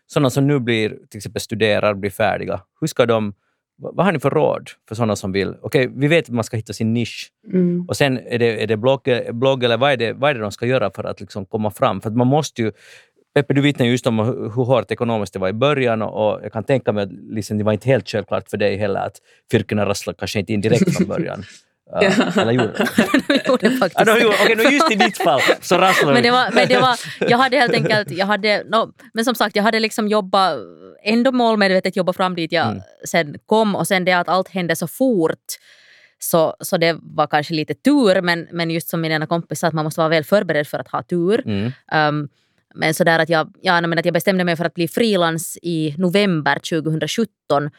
sådana som nu blir, till exempel studerar, blir färdiga, hur ska de vad har ni för råd för sådana som vill... Okej, vi vet att man ska hitta sin nisch. Mm. Och sen är det, är det blogg, blogg eller vad är, det, vad är det de ska göra för att liksom komma fram? För man måste ju... Peppe, du vittnar just om hur hårt ekonomiskt det var i början och jag kan tänka mig att liksom, det var inte helt självklart för dig heller att fyrkorna rasslade kanske inte in direkt från början. Ja. Eller gjorde de gjorde faktiskt de gjorde, okay, just i ditt fall så rasslade men det var, men det var, Jag hade helt enkelt, jag hade, no, men som sagt, jag hade liksom jobbat, ändå målmedvetet jobbat fram dit jag mm. sen kom och sen det att allt hände så fort så, så det var kanske lite tur, men, men just som min ena kompis sa, att man måste vara väl förberedd för att ha tur. Mm. Um, men sådär att jag, ja, men att jag bestämde mig för att bli frilans i november 2017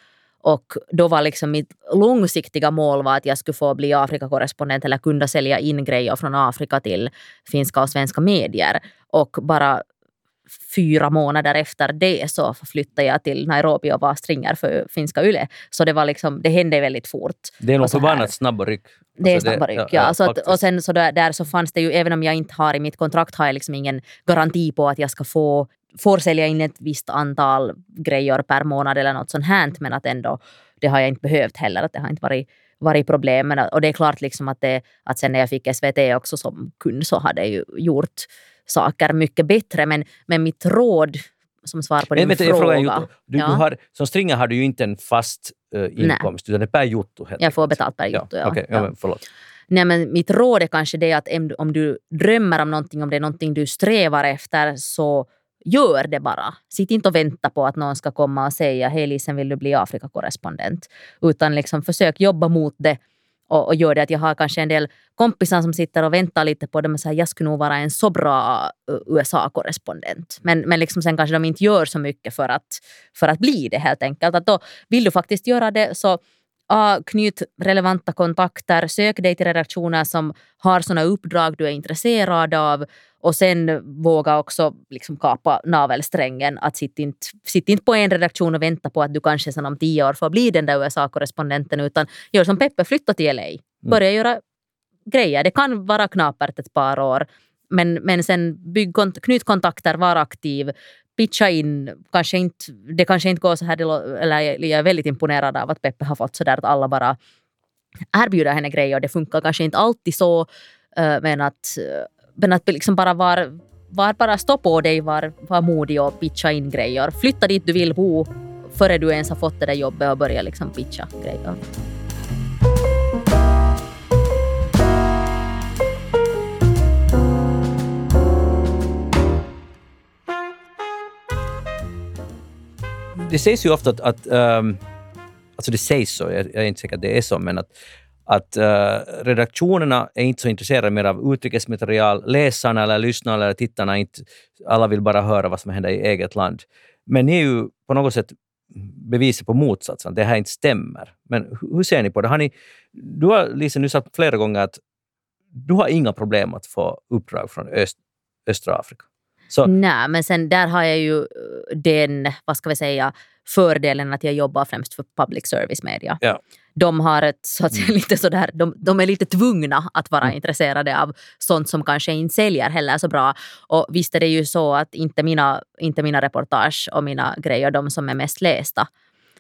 och då var liksom mitt långsiktiga mål var att jag skulle få bli Afrikakorrespondent eller kunna sälja in grejer från Afrika till finska och svenska medier. Och bara fyra månader efter det så flyttade jag till Nairobi och var stringer för finska YLE. Så det, var liksom, det hände väldigt fort. Det är nog förbannat snabba ryck. Det är alltså snabba ryck, ja. ja. Alltså att, och sen så där, där, så fanns det ju, även om jag inte har i mitt kontrakt har jag liksom ingen garanti på att jag ska få får sälja in ett visst antal grejer per månad eller något sånt här, men att ändå, det har jag inte behövt heller, att det har inte varit, varit problem. Men, och det är klart liksom att, det, att sen när jag fick SVT också som kund så har det ju gjort saker mycket bättre. Men, men mitt råd som svar på din men, fråga. fråga du, ja. du har, som stringer har du ju inte en fast uh, inkomst, Nej. utan det är per jotto. Jag får betalt per jotto, ja. ja. Okay, ja. Men, förlåt. Nej, men mitt råd är kanske det att om du drömmer om någonting, om det är någonting du strävar efter, så Gör det bara. Sitt inte och vänta på att någon ska komma och säga hej Lisen vill du bli Afrikakorrespondent. Utan liksom försök jobba mot det och, och gör det att jag har kanske en del kompisar som sitter och väntar lite på det. och säger jag skulle nog vara en så bra eh, USA-korrespondent. Men, men liksom sen kanske de inte gör så mycket för att, för att bli det helt enkelt. Att då vill du faktiskt göra det så A. Knyt relevanta kontakter, sök dig till redaktioner som har sådana uppdrag du är intresserad av och sen våga också liksom kapa navelsträngen. Att sitt inte, sitt inte på en redaktion och vänta på att du kanske sen om tio år får bli den där USA-korrespondenten utan gör som Peppe, flytta till LA. Mm. Börja mm. göra grejer. Det kan vara knapert ett par år men, men sen bygg, knyt kontakter, var aktiv, pitcha in, kanske inte, det kanske inte går så här, eller jag är väldigt imponerad av att Peppe har fått så där att alla bara erbjuder henne grejer och det funkar kanske inte alltid så, eh, men att, eh, men att liksom bara var, var bara stå på dig, var, var modig och pitcha in grejer. Flytta dit du vill bo före du ens har fått det där jobbet och börja liksom pitcha grejer. Det sägs ju ofta att, att um, alltså det sägs så, jag, jag, är inte säker att det är så, men att, att uh, redaktionerna är inte så intresserade mer av utrikesmaterial. Läsarna eller lyssnarna eller tittarna, inte, alla vill bara höra vad som händer i eget land. Men ni är ju på något sätt beviset på motsatsen, det här inte stämmer. Men hur ser ni på det? Har ni, du har Lisa nu sagt flera gånger att du har inga problem att få uppdrag från öst, östra Afrika. Så. Nej, men sen där har jag ju eh, den, vad ska vi säga, fördelen att jag jobbar främst för public service media. Ja. De har ett, så att säga, mm. lite sådär, de, de är lite tvungna att vara mm. intresserade av sånt som kanske inte säljer heller så bra. Och visst är det ju så att inte mina, inte mina reportage och mina grejer de som är mest lästa.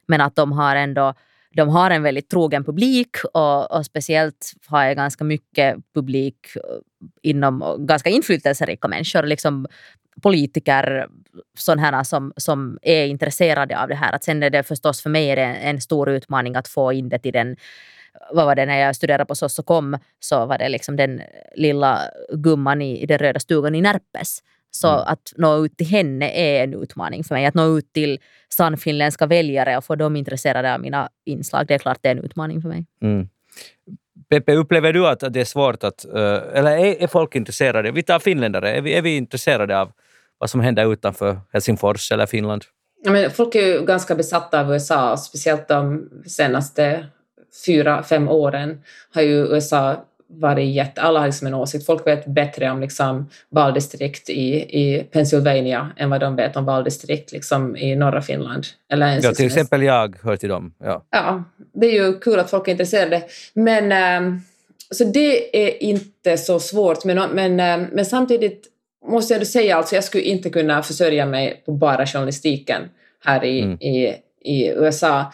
Men att de har ändå de har en väldigt trogen publik och, och, speciellt har jag ganska mycket publik eh, inom ganska inflytelserika människor. Liksom politiker sådana som, som är intresserade av det här. Att sen är det förstås för mig är det en stor utmaning att få in det till den vad var det när jag studerade på SOS och kom så var det liksom den lilla gumman i, i den röda stugan i Närpes. Så mm. att nå ut till henne är en utmaning för mig. Att nå ut till sannfinländska väljare och få dem intresserade av mina inslag, det är klart det är en utmaning för mig. Mm. Peppe, upplever du att det är svårt att, eh, eller är, är folk intresserade? Vi tar finländare, är vi, är vi intresserade av vad som händer utanför Helsingfors eller Finland? Ja, men folk är ju ganska besatta av USA, speciellt de senaste fyra, fem åren har ju USA varit. Alla har liksom en åsikt. Folk vet bättre om liksom valdistrikt i, i Pennsylvania än vad de vet om valdistrikt liksom i norra Finland. Eller ens Ja, till exempel jag hör till dem. Ja. Ja, det är ju kul att folk är intresserade. Men, ehm, så det är inte så svårt. Men, men, ehm, men samtidigt måste jag säga, alltså jag skulle inte kunna försörja mig på bara journalistiken här i, Mm. i, i USA.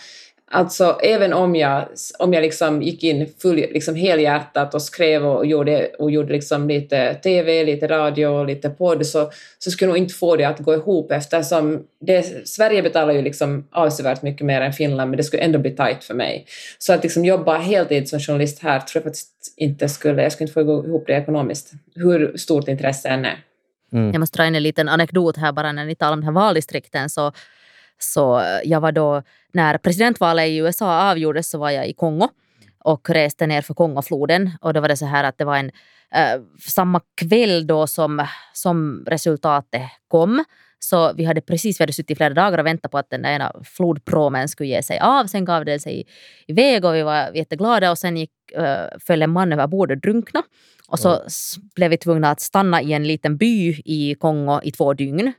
Alltså även om jag, om jag liksom gick in full, liksom helhjärtat och skrev och gjorde, och gjorde liksom lite TV, lite radio, lite podd så, så skulle jag nog inte få det att gå ihop eftersom det, Sverige betalar ju liksom avsevärt mycket mer än Finland men det skulle ändå bli tajt för mig. Så att liksom jobba heltid som journalist här tror jag faktiskt inte skulle, jag skulle inte få gå ihop det ekonomiskt. Hur stort intresse än är. Mm. Jag måste dra in en liten anekdot här bara när ni talar om den här valdistrikten. Så, så jag var då, när presidentvalet i USA avgjordes så var jag i Kongo och reste ner för Kongofloden. Och då var det så här att det var en eh, samma kväll då som, som resultatet kom. Så vi hade precis vi hade suttit i flera dagar och väntat på att den där ena flodpromen skulle ge sig av. Sen gav den sig iväg och vi var jätteglada och sen gick, uh, föll en man över bord och drunkna. Och så s- blev vi tvungna att stanna i en liten by i Kongo i två dygn.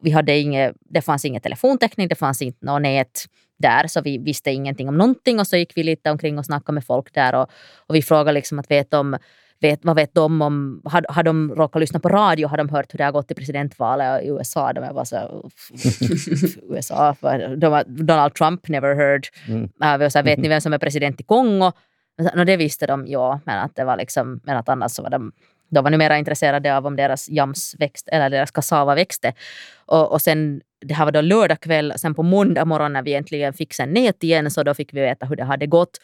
Vi hade inget, det fanns ingen telefontäckning, det fanns inte något nät där, så vi visste ingenting om någonting. Och så gick vi lite omkring och snackade med folk där och, och vi frågade liksom att vet om Vet, vad vet de om, har, har de råkat lyssna på radio, har de hört hur det har gått i presidentvalet i USA? De är bara så, USA, de Donald Trump, never heard. Mm. Var så vet ni vem som är president i Kongo? No, det visste de, ja, men att det var liksom, men att annars så var de de var nu mera intresserade av om deras jamsväxt eller deras kassava växte. Och, och sen, det här var då lördag kväll, sen på måndag morgon när vi äntligen fick sen nät igen, så då fick vi veta hur det hade gått.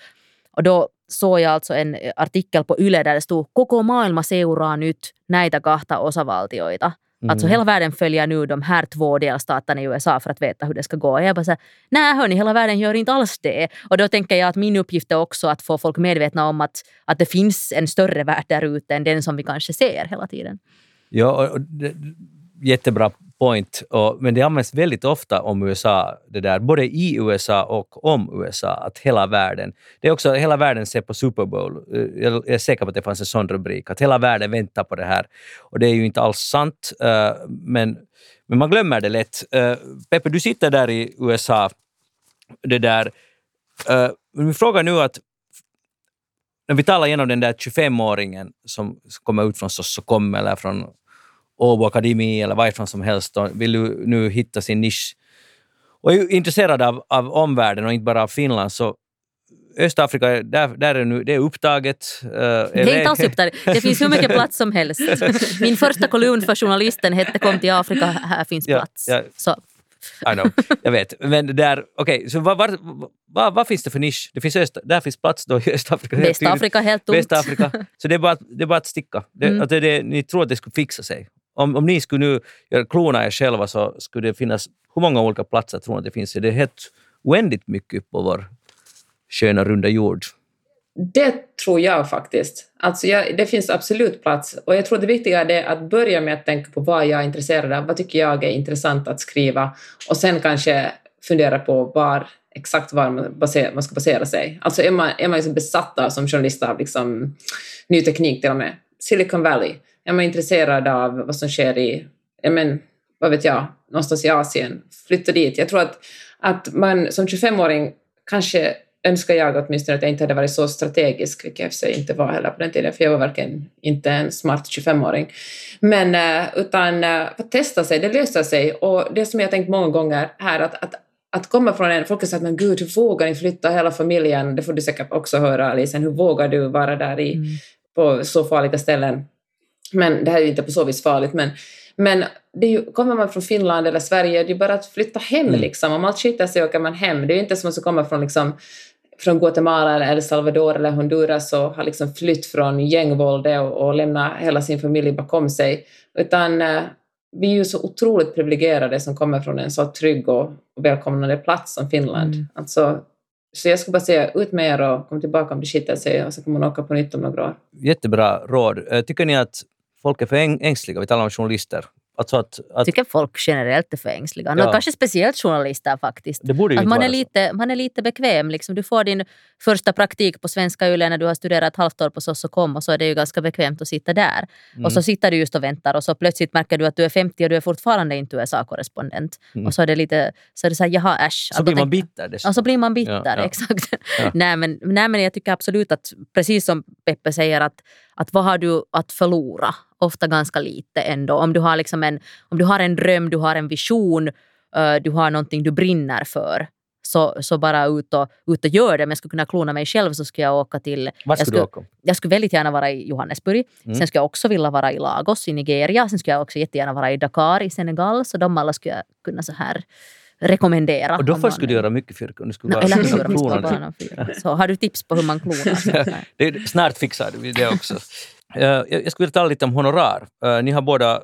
Och då såg jag alltså en eh, artikel på Yle där det stod “Koko maailma seuraa nyt näitä kahta osavaltioita”. Alltså hela världen följer nu de här två delstaterna i USA för att veta hur det ska gå. Och jag bara så här, nej hörni, hela världen gör inte alls det. Och då tänker jag att min uppgift är också att få folk medvetna om att, att det finns en större värld där ute än den som vi kanske ser hela tiden. Ja, och det, jättebra point. Och, men det används väldigt ofta om USA, det där, både i USA och om USA, att hela världen. Det är också hela världen ser på Super Bowl. Eh, jag är säker på att det fanns en sån rubrik, att hela världen väntar på det här. Och det är ju inte alls sant, eh, men, men man glömmer det lätt. Eh, Peppe, du sitter där i USA. Det där, min fråga nu att när vi talar igenom den där 25-åringen som kommer ut från Sossokom eller från Åbo Akademi eller varifrån som helst och vill nu, nu hitta sin nisch och är intresserad av, av omvärlden och inte bara av Finland så Östafrika, där, där är nu, det är upptaget. eh, Det är inte alls upptaget. Det finns hur mycket plats som helst. Min första kolumn för journalisten hette Kom till Afrika, här finns Ja, plats. ja. Så, I know, jag vet. Men där, okej, så vad, vad, vad, vad finns det för nisch? Det finns Öst, där finns plats då i Östafrika. Västafrika helt tomt. Västafrika. Så det är bara, det är bara att sticka. Det, Mm. att det, det, ni tror att det skulle fixa sig. Om, om ni skulle nu klona er själva så skulle det finnas... Hur många olika platser tror ni att det finns? Det är helt oändligt mycket på vår sköna runda jord. Det tror jag faktiskt. Alltså jag, det finns absolut plats. Och jag tror det viktiga är att börja med att tänka på vad jag är intresserad av. Vad tycker jag är intressant att skriva? Och sen kanske fundera på var, exakt var man, baser, man ska basera sig. Alltså är man, är man liksom besatt av, som journalist av liksom, ny teknik till och med, Silicon Valley. Är man intresserad av vad som sker i, men, vad vet jag, någonstans i Asien, flytta dit. Jag tror att, att man som 25-åring kanske önskar jag åtminstone att jag inte hade varit så strategisk, vilket jag för sig inte var heller på den tiden, för jag var verkligen inte en smart 25-åring. Men eh, utan eh, att testa sig, det löser sig. Och det som jag tänkt många gånger här, att, att, att komma från en... Folk har sagt men gud, hur vågar ni flytta hela familjen? Det får du säkert också höra, Alice. Hur vågar du vara där i, Mm. på så farliga ställen? Men det här är ju inte på så vis farligt, men, men det ju, kommer man från Finland eller Sverige, det är bara att flytta hem Mm. liksom. Om allt skiter sig åker man hem. Det är ju inte som att komma från liksom från Guatemala eller El Salvador eller Honduras och har liksom flytt från gängvåldet och, och lämnat hela sin familj bakom sig. Utan eh, vi är ju så otroligt privilegierade som kommer från en så trygg och, och välkomnande plats som Finland. Mm. Alltså, så jag skulle bara säga ut med er och kom tillbaka om det skiter sig och så kan man åka på nytt om några år. Jättebra råd. Eh, Tycker ni att folk är för äng- ängsliga? Vi talar om journalister. Alltså att, att, Jag tycker folk generellt är för ängsliga. Ja. Ja. Kanske speciellt journalister faktiskt. det borde ju Att man, är så. lite, man är lite bekväm. Liksom. Du får din första praktik på Svenska Yle när du har studerat ett halvt år på Soss.com och så är det ju ganska bekvämt att sitta där. Mm. Och så sitter du just och väntar och så plötsligt märker du att du är 50 och du är fortfarande inte USA-korrespondent. Mm. Och så är det lite så är det så här, jaha äsch. Så Att blir man bitter dessutom. och så blir man bitter, Ja, ja. exakt. Ja. nej, men, nej, men jag tycker absolut att, precis som Peppe säger, att, att vad har du att förlora? Ofta ganska lite ändå. Om du har, liksom en, om du har en dröm, du har en vision, eh, du har någonting du brinner för, så, så bara ut och, ut och gör det. Om jag skulle kunna klona mig själv så skulle jag åka till... Vart jag skulle du åka? jag skulle väldigt gärna vara i Johannesburg. Mm. Sen skulle jag också vilja vara i Lagos i Nigeria. Sen skulle jag också jättegärna vara i Dakar i Senegal. Så de alla skulle jag kunna så här rekommendera. Och då först skulle du göra mycket fyrk om du skulle No, eller hur? ska någon fyra. Så har du tips på hur man klonar? Det, snart fixar vi det också. Eh, jag, skulle vilja tala lite om honorar. Eh, ni har båda,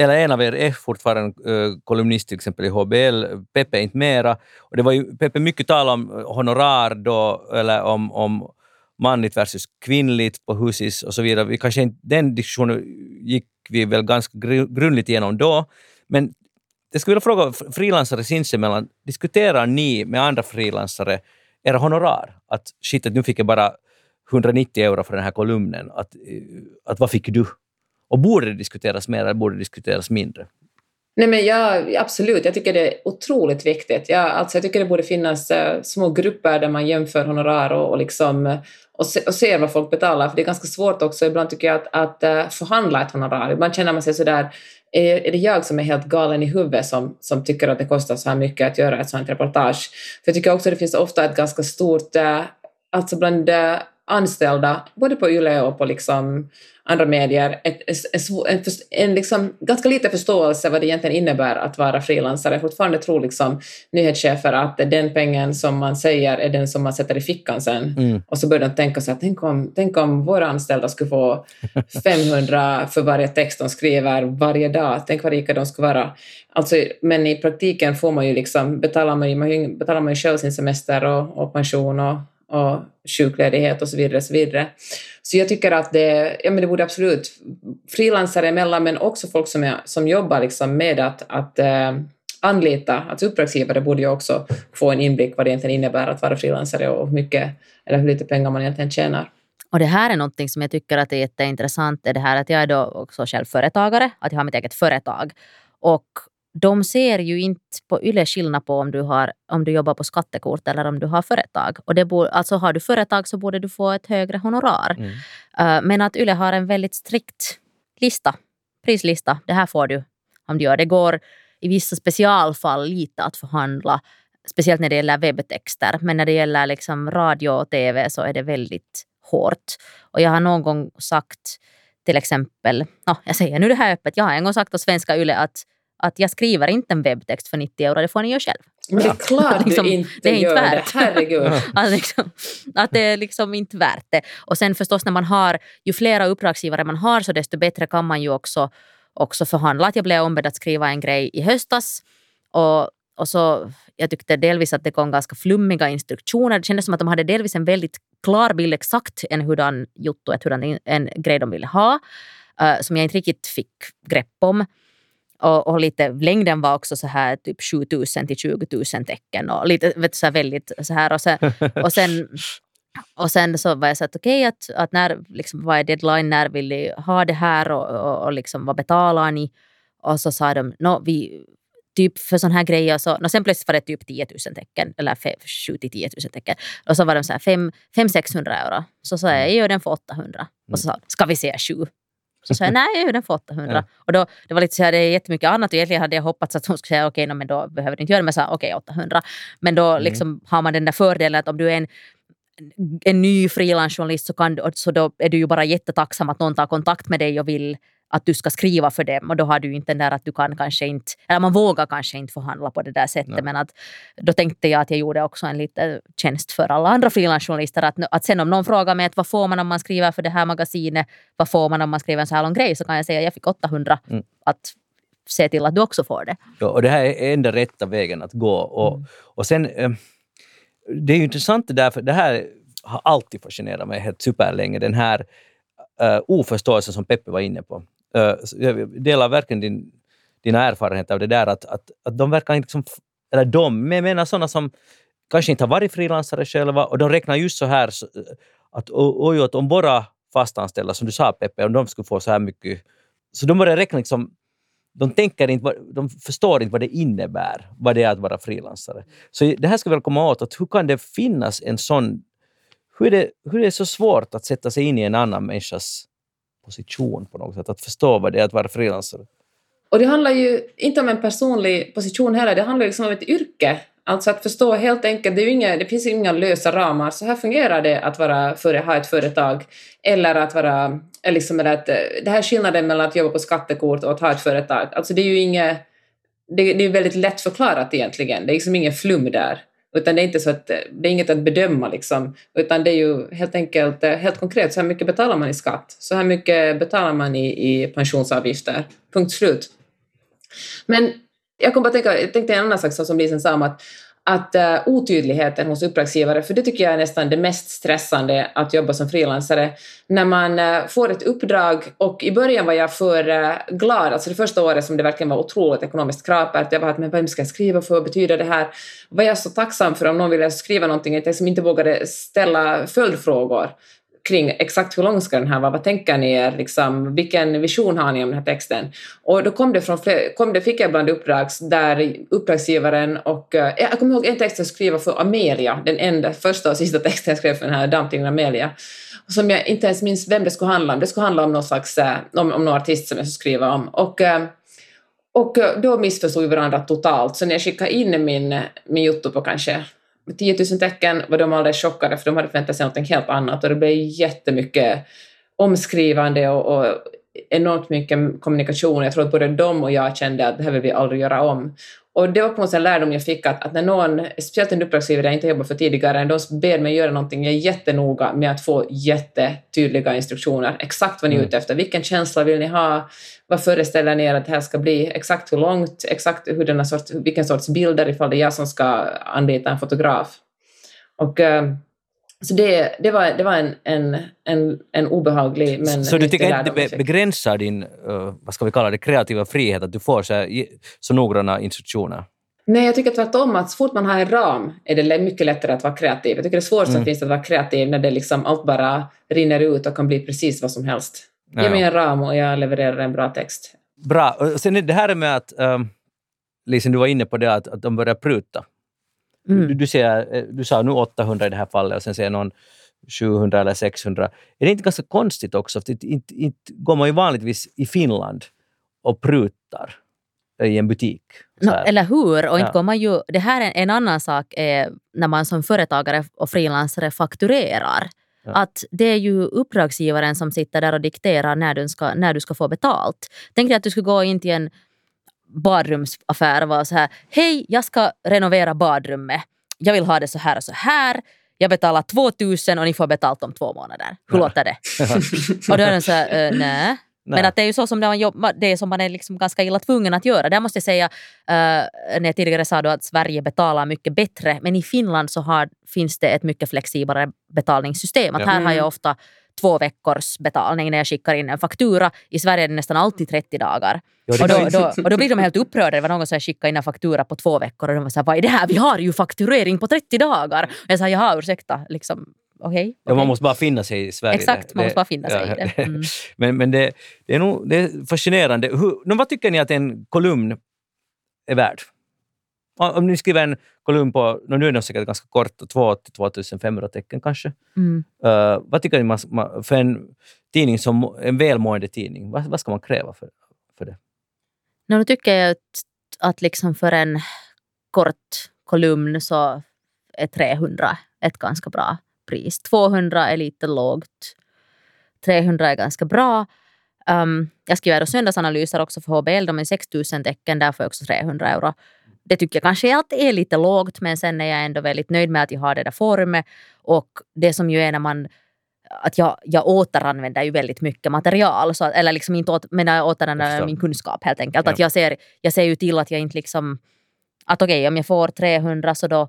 eller en av er är fortfarande uh, kolumnist till exempel i HBL, Peppe är inte mera. Och det var ju Peppe mycket tal om honorar då, eller om, om manligt versus kvinnligt på Husis och så vidare. Vi kanske inte, den diskussionen gick vi väl ganska gru- grundligt igenom då. Men jag skulle vilja fråga frilansare sinsemellan, diskuterar ni med andra frilansare era honorar? Att shit, att nu fick jag bara 190 euro för den här kolumnen. Att, eh, att vad fick du? Och borde det diskuteras mer eller borde det diskuteras mindre? Nej, men jag, absolut, jag tycker det är otroligt viktigt. Jag, alltså, jag tycker det borde finnas uh, små grupper där man jämför honorar och, och, liksom, eh, och, se, och ser vad folk betalar. För det är ganska svårt också ibland tycker jag att, att uh, förhandla ett honorar. Ibland känner man sig sådär, är, är det jag som är helt galen i huvudet som, som tycker att det kostar så här mycket att göra ett sånt reportage? För jag tycker också att det finns ofta ett ganska stort, eh, alltså bland eh, anställda, både på YLE och på liksom andra medier, ett, en, en, liksom ganska liten förståelse vad det egentligen innebär att vara frilansare. Fortfarande tror liksom nyhetschefer att den pengen som man säger är den som man sätter i fickan sen. Mm. Och så börjar de tänka så att tänk om, tänk om våra anställda skulle få 500 för varje text de skriver varje dag. Tänk vad rika de skulle vara. Alltså, men i praktiken får man ju liksom, betalar man ju- betalar man ju själv sin semester och, och pension och, och sjukledighet och så vidare. Så, vidare. så jag tycker att det, ja, men det borde absolut, frilansare emellan men också folk som, är, som jobbar liksom med att, att eh, anlita, att uppdragsgivare borde ju också få en inblick vad det egentligen innebär att vara frilansare och hur mycket eller hur lite pengar man egentligen tjänar. Och det här är någonting som jag tycker att är jätteintressant. Är det här att jag är då också själv företagare, att jag har mitt eget företag. Och de ser ju inte på YLE skillnad på om du, har, om du jobbar på skattekort eller om du har företag. Och det borde, alltså har du företag så borde du få ett högre honorar. Mm. Uh, men att YLE har en väldigt strikt lista, prislista. Det här får du om du gör. Det går i vissa specialfall lite att förhandla, speciellt när det gäller webbtexter. Men när det gäller liksom radio och tv så är det väldigt hårt. Och jag har någon gång sagt till exempel, no, jag säger nu det här öppet, jag har en gång sagt åt Svenska Yle att, att jag skriver inte en webbtext för 90 euro, det får ni göra själv. Men det är klart Liksom, du inte det är inte gör värt. det, herregud. Att, liksom, att det är liksom inte värt det. Och sen förstås när man har, ju flera uppdragsgivare man har så desto bättre kan man ju också, också förhandla. Att jag blev ombedd att skriva en grej i höstas och, och så jag tyckte delvis att det kom ganska flummiga instruktioner. Det kändes som att de hade delvis en väldigt klar bild exakt en hurdan jotto, en grej de ville ha, eh, som jag inte riktigt fick grepp om. Och, och lite, längden var också så här typ 7000 till 20 000 tecken och lite vet så här väldigt så här och sen, och sen och sen så var jag så att okej, att, att när, liksom, vad är deadline, när vill ni ha det här och, och, och liksom, vad betalar ni? Och så sa de, no, vi, typ för sån här grejer, så, no, sen plötsligt var det typ 10 000 tecken, eller 7 till 10 000 tecken. Och så var de så här 500-600 euro. Så sa jag, jag gör den för 800. Och så sa de, ska vi säga 7? Så sa jag, nej jag gör den för 800. Ja. Och då, det var lite så här, det är jättemycket annat och egentligen hade jag hoppats att hon skulle säga okej, no, men då behöver du inte göra det. Men jag sa okej, 800. Men då Mm. liksom har man den där fördelen att om du är en en ny frilansjournalist så, kan, så då är du ju bara jättetacksam att någon tar kontakt med dig och vill att du ska skriva för dem och då har du inte den där att du kan kanske inte, eller man vågar kanske inte förhandla på det där sättet Nej. men att då tänkte jag att jag gjorde också en liten tjänst för alla andra frilansjournalister att, att sen om någon frågar mig att vad får man om man skriver för det här magasinet, vad får man om man skriver en så här lång grej så kan jag säga jag fick 800 Mm. att se till att du också får det. Ja, och det här är enda rätta vägen att gå. Och, Mm. och sen, eh, det är ju intressant det där, för det här har alltid fascinerat mig helt superlänge, den här uh, oförståelsen som Peppe var inne på. Eh, jag delar verkligen din, dina erfarenheter av det där att, att, att de verkar liksom, eller de, men jag menar sådana som kanske inte har varit frilansare själva och de räknar just så här eh, att oj, att om våra fastanställda, som du sa Peppe, om de skulle få så här mycket... Så de börjar räkna liksom de, tänker inte, de förstår inte vad det innebär, vad det är att vara frilansare. Så det här ska vi väl komma åt, att hur kan det finnas en sån... Hur är, det, hur är det så svårt att sätta sig in i en annan människas position på något sätt, att förstå vad det är att vara frilansare? Och det handlar ju inte om en personlig position heller, det handlar liksom om ett yrke. Alltså att förstå helt enkelt, det, är inga, det finns inga lösa ramar. Så här fungerar det att vara för, ha ett företag. Eller att vara, eh, liksom, eller att, eh, det här är skillnaden mellan att jobba på skattekort och att ha ett företag. Alltså det är ju inget, det, det är väldigt lätt förklarat egentligen. Det är liksom ingen flum där. Utan det är inte så att, det är inget att bedöma liksom. Utan det är ju helt enkelt, eh, helt konkret, så här mycket betalar man i skatt. Så här mycket betalar man i, i pensionsavgifter. Punkt slut. Men jag kom bara tänka, jag tänkte en annan sak som Lisen sa om att, att uh, otydligheten hos uppdragsgivare, för det tycker jag är nästan det mest stressande att jobba som frilansare, när man uh, får ett uppdrag och i början var jag för uh, glad, alltså det första året som det verkligen var otroligt ekonomiskt krapert, jag var att men vem ska jag skriva för, vad betyder det här? Var jag så tacksam för om någon ville skriva någonting att jag liksom inte vågade ställa följdfrågor kring exakt hur lång ska den här vara, vad tänker ni er, liksom, vilken vision har ni om den här texten? Och då kom det från fler, kom det, fick jag ibland uppdrag där uppdragsgivaren och eh, jag kommer ihåg en text jag skrev för Amelia, den enda, första och sista texten jag skrev för den här damtidningen Amelia, som jag inte ens minns vem det skulle handla om. Det skulle handla om någon slags, eh, om, om någon artist som jag skulle skriva om. Och, eh, och då missförstod vi varandra totalt, så när jag skickade in min, min Youtube på kanske 10 000 tecken var de alldeles chockade för de hade förväntat sig något helt annat. Och det blev jättemycket omskrivande och, och enormt mycket kommunikation. Jag tror att både de och jag kände att det här vill vi aldrig göra om. Och det var på något sätt en lärdom jag fick att, att när någon, speciellt en uppdragsgivare jag inte jobbat för tidigare, de ber mig göra någonting, jag är jättenoga med att få jättetydliga instruktioner. Exakt vad ni är mm. ute efter. Vilken känsla vill ni ha? Vad föreställer ni er att det här ska bli? Exakt hur långt? Exakt hur sorts, vilken sorts bilder ifall det är jag som ska anlita en fotograf. Och uh, så det, det var, det var en, en, en, en obehaglig men Så du tycker inte det begränsar din, uh, vad ska vi kalla det, kreativa frihet att du får så, här, så noggranna instruktioner? Nej, jag tycker tvärtom att så fort man har en ram är det mycket lättare att vara kreativ. Jag tycker det är svårt mm. att vara kreativ när det liksom allt bara rinner ut och kan bli precis vad som helst. Ge mig en ram och jag levererar en bra text. Bra. Sen det här med att, um, Lisen, du var inne på det att, att de börjar pruta. Mm. Du, du, ser, eh, du sa nu 800 i det här fallet och sen säger någon 700 eller 600. Är det inte ganska konstigt också? För inte, inte, inte går man ju vanligtvis i Finland och prutar i en butik. No, eller hur? Och inte går man ju, det här är en annan sak är när man som företagare och frilansare fakturerar. Ja. Att det är ju uppdragsgivaren som sitter där och dikterar när du ska, när du ska få betalt. Tänk dig att du skulle gå in till en badrumsaffär och vara så här, hej, jag ska renovera badrummet. Jag vill ha det så här och så här. Jag betalar 2000 och ni får betalt om två månader. Hur ja. låter det? och då är den så här, uh, nej. Men att det är ju så som man, jobbar, det är som man är liksom ganska illa tvungen att göra. Där måste jag säga, uh, när jag tidigare sa att Sverige betalar mycket bättre, men i Finland så har, finns det ett mycket flexiblare betalningssystem. Att ja. Här har jag mm. ofta två veckors betalning när jag skickar in en faktura. I Sverige är det nästan alltid 30 dagar. Ja, och, då, då, och då blir de helt upprörda. Det var någon som skickade in en faktura på två veckor och de var så här, vad är det här? Vi har ju fakturering på 30 dagar. Och jag sa, jaha ursäkta, liksom, okej. Okay, ja, man måste bara finna sig i Sverige. Exakt, man måste bara finna sig ja, i det. Mm. men men det, det, är nog det är fascinerande. Hur, vad tycker ni att en kolumn är värd? Om ni skriver en kolumn på, nu är den säkert ganska kort, 2-2500 tecken kanske. Mm. Uh, vad tycker ni man, för en tidning som en välmående tidning, vad, vad ska man kräva för, för det? No, nu tycker jag att, att liksom för en kort kolumn så är 300 ett ganska bra pris. 200 är lite lågt. 300 är ganska bra. Um, jag skriver söndagsanalyser också för HBL, de är 6000 tecken, där får jag också 300 euro det tycker jag kanske alltid är lite lågt men sen är jag ändå väldigt nöjd med att jag har det där forumet och det som ju är när man att jag, jag återanvänder ju väldigt mycket material. Så, eller liksom inte åt, men jag återanvänder min kunskap helt enkelt. Ja. Att jag, ser, jag ser ju till att jag inte liksom... Att okej, okay, om jag får 300 så då,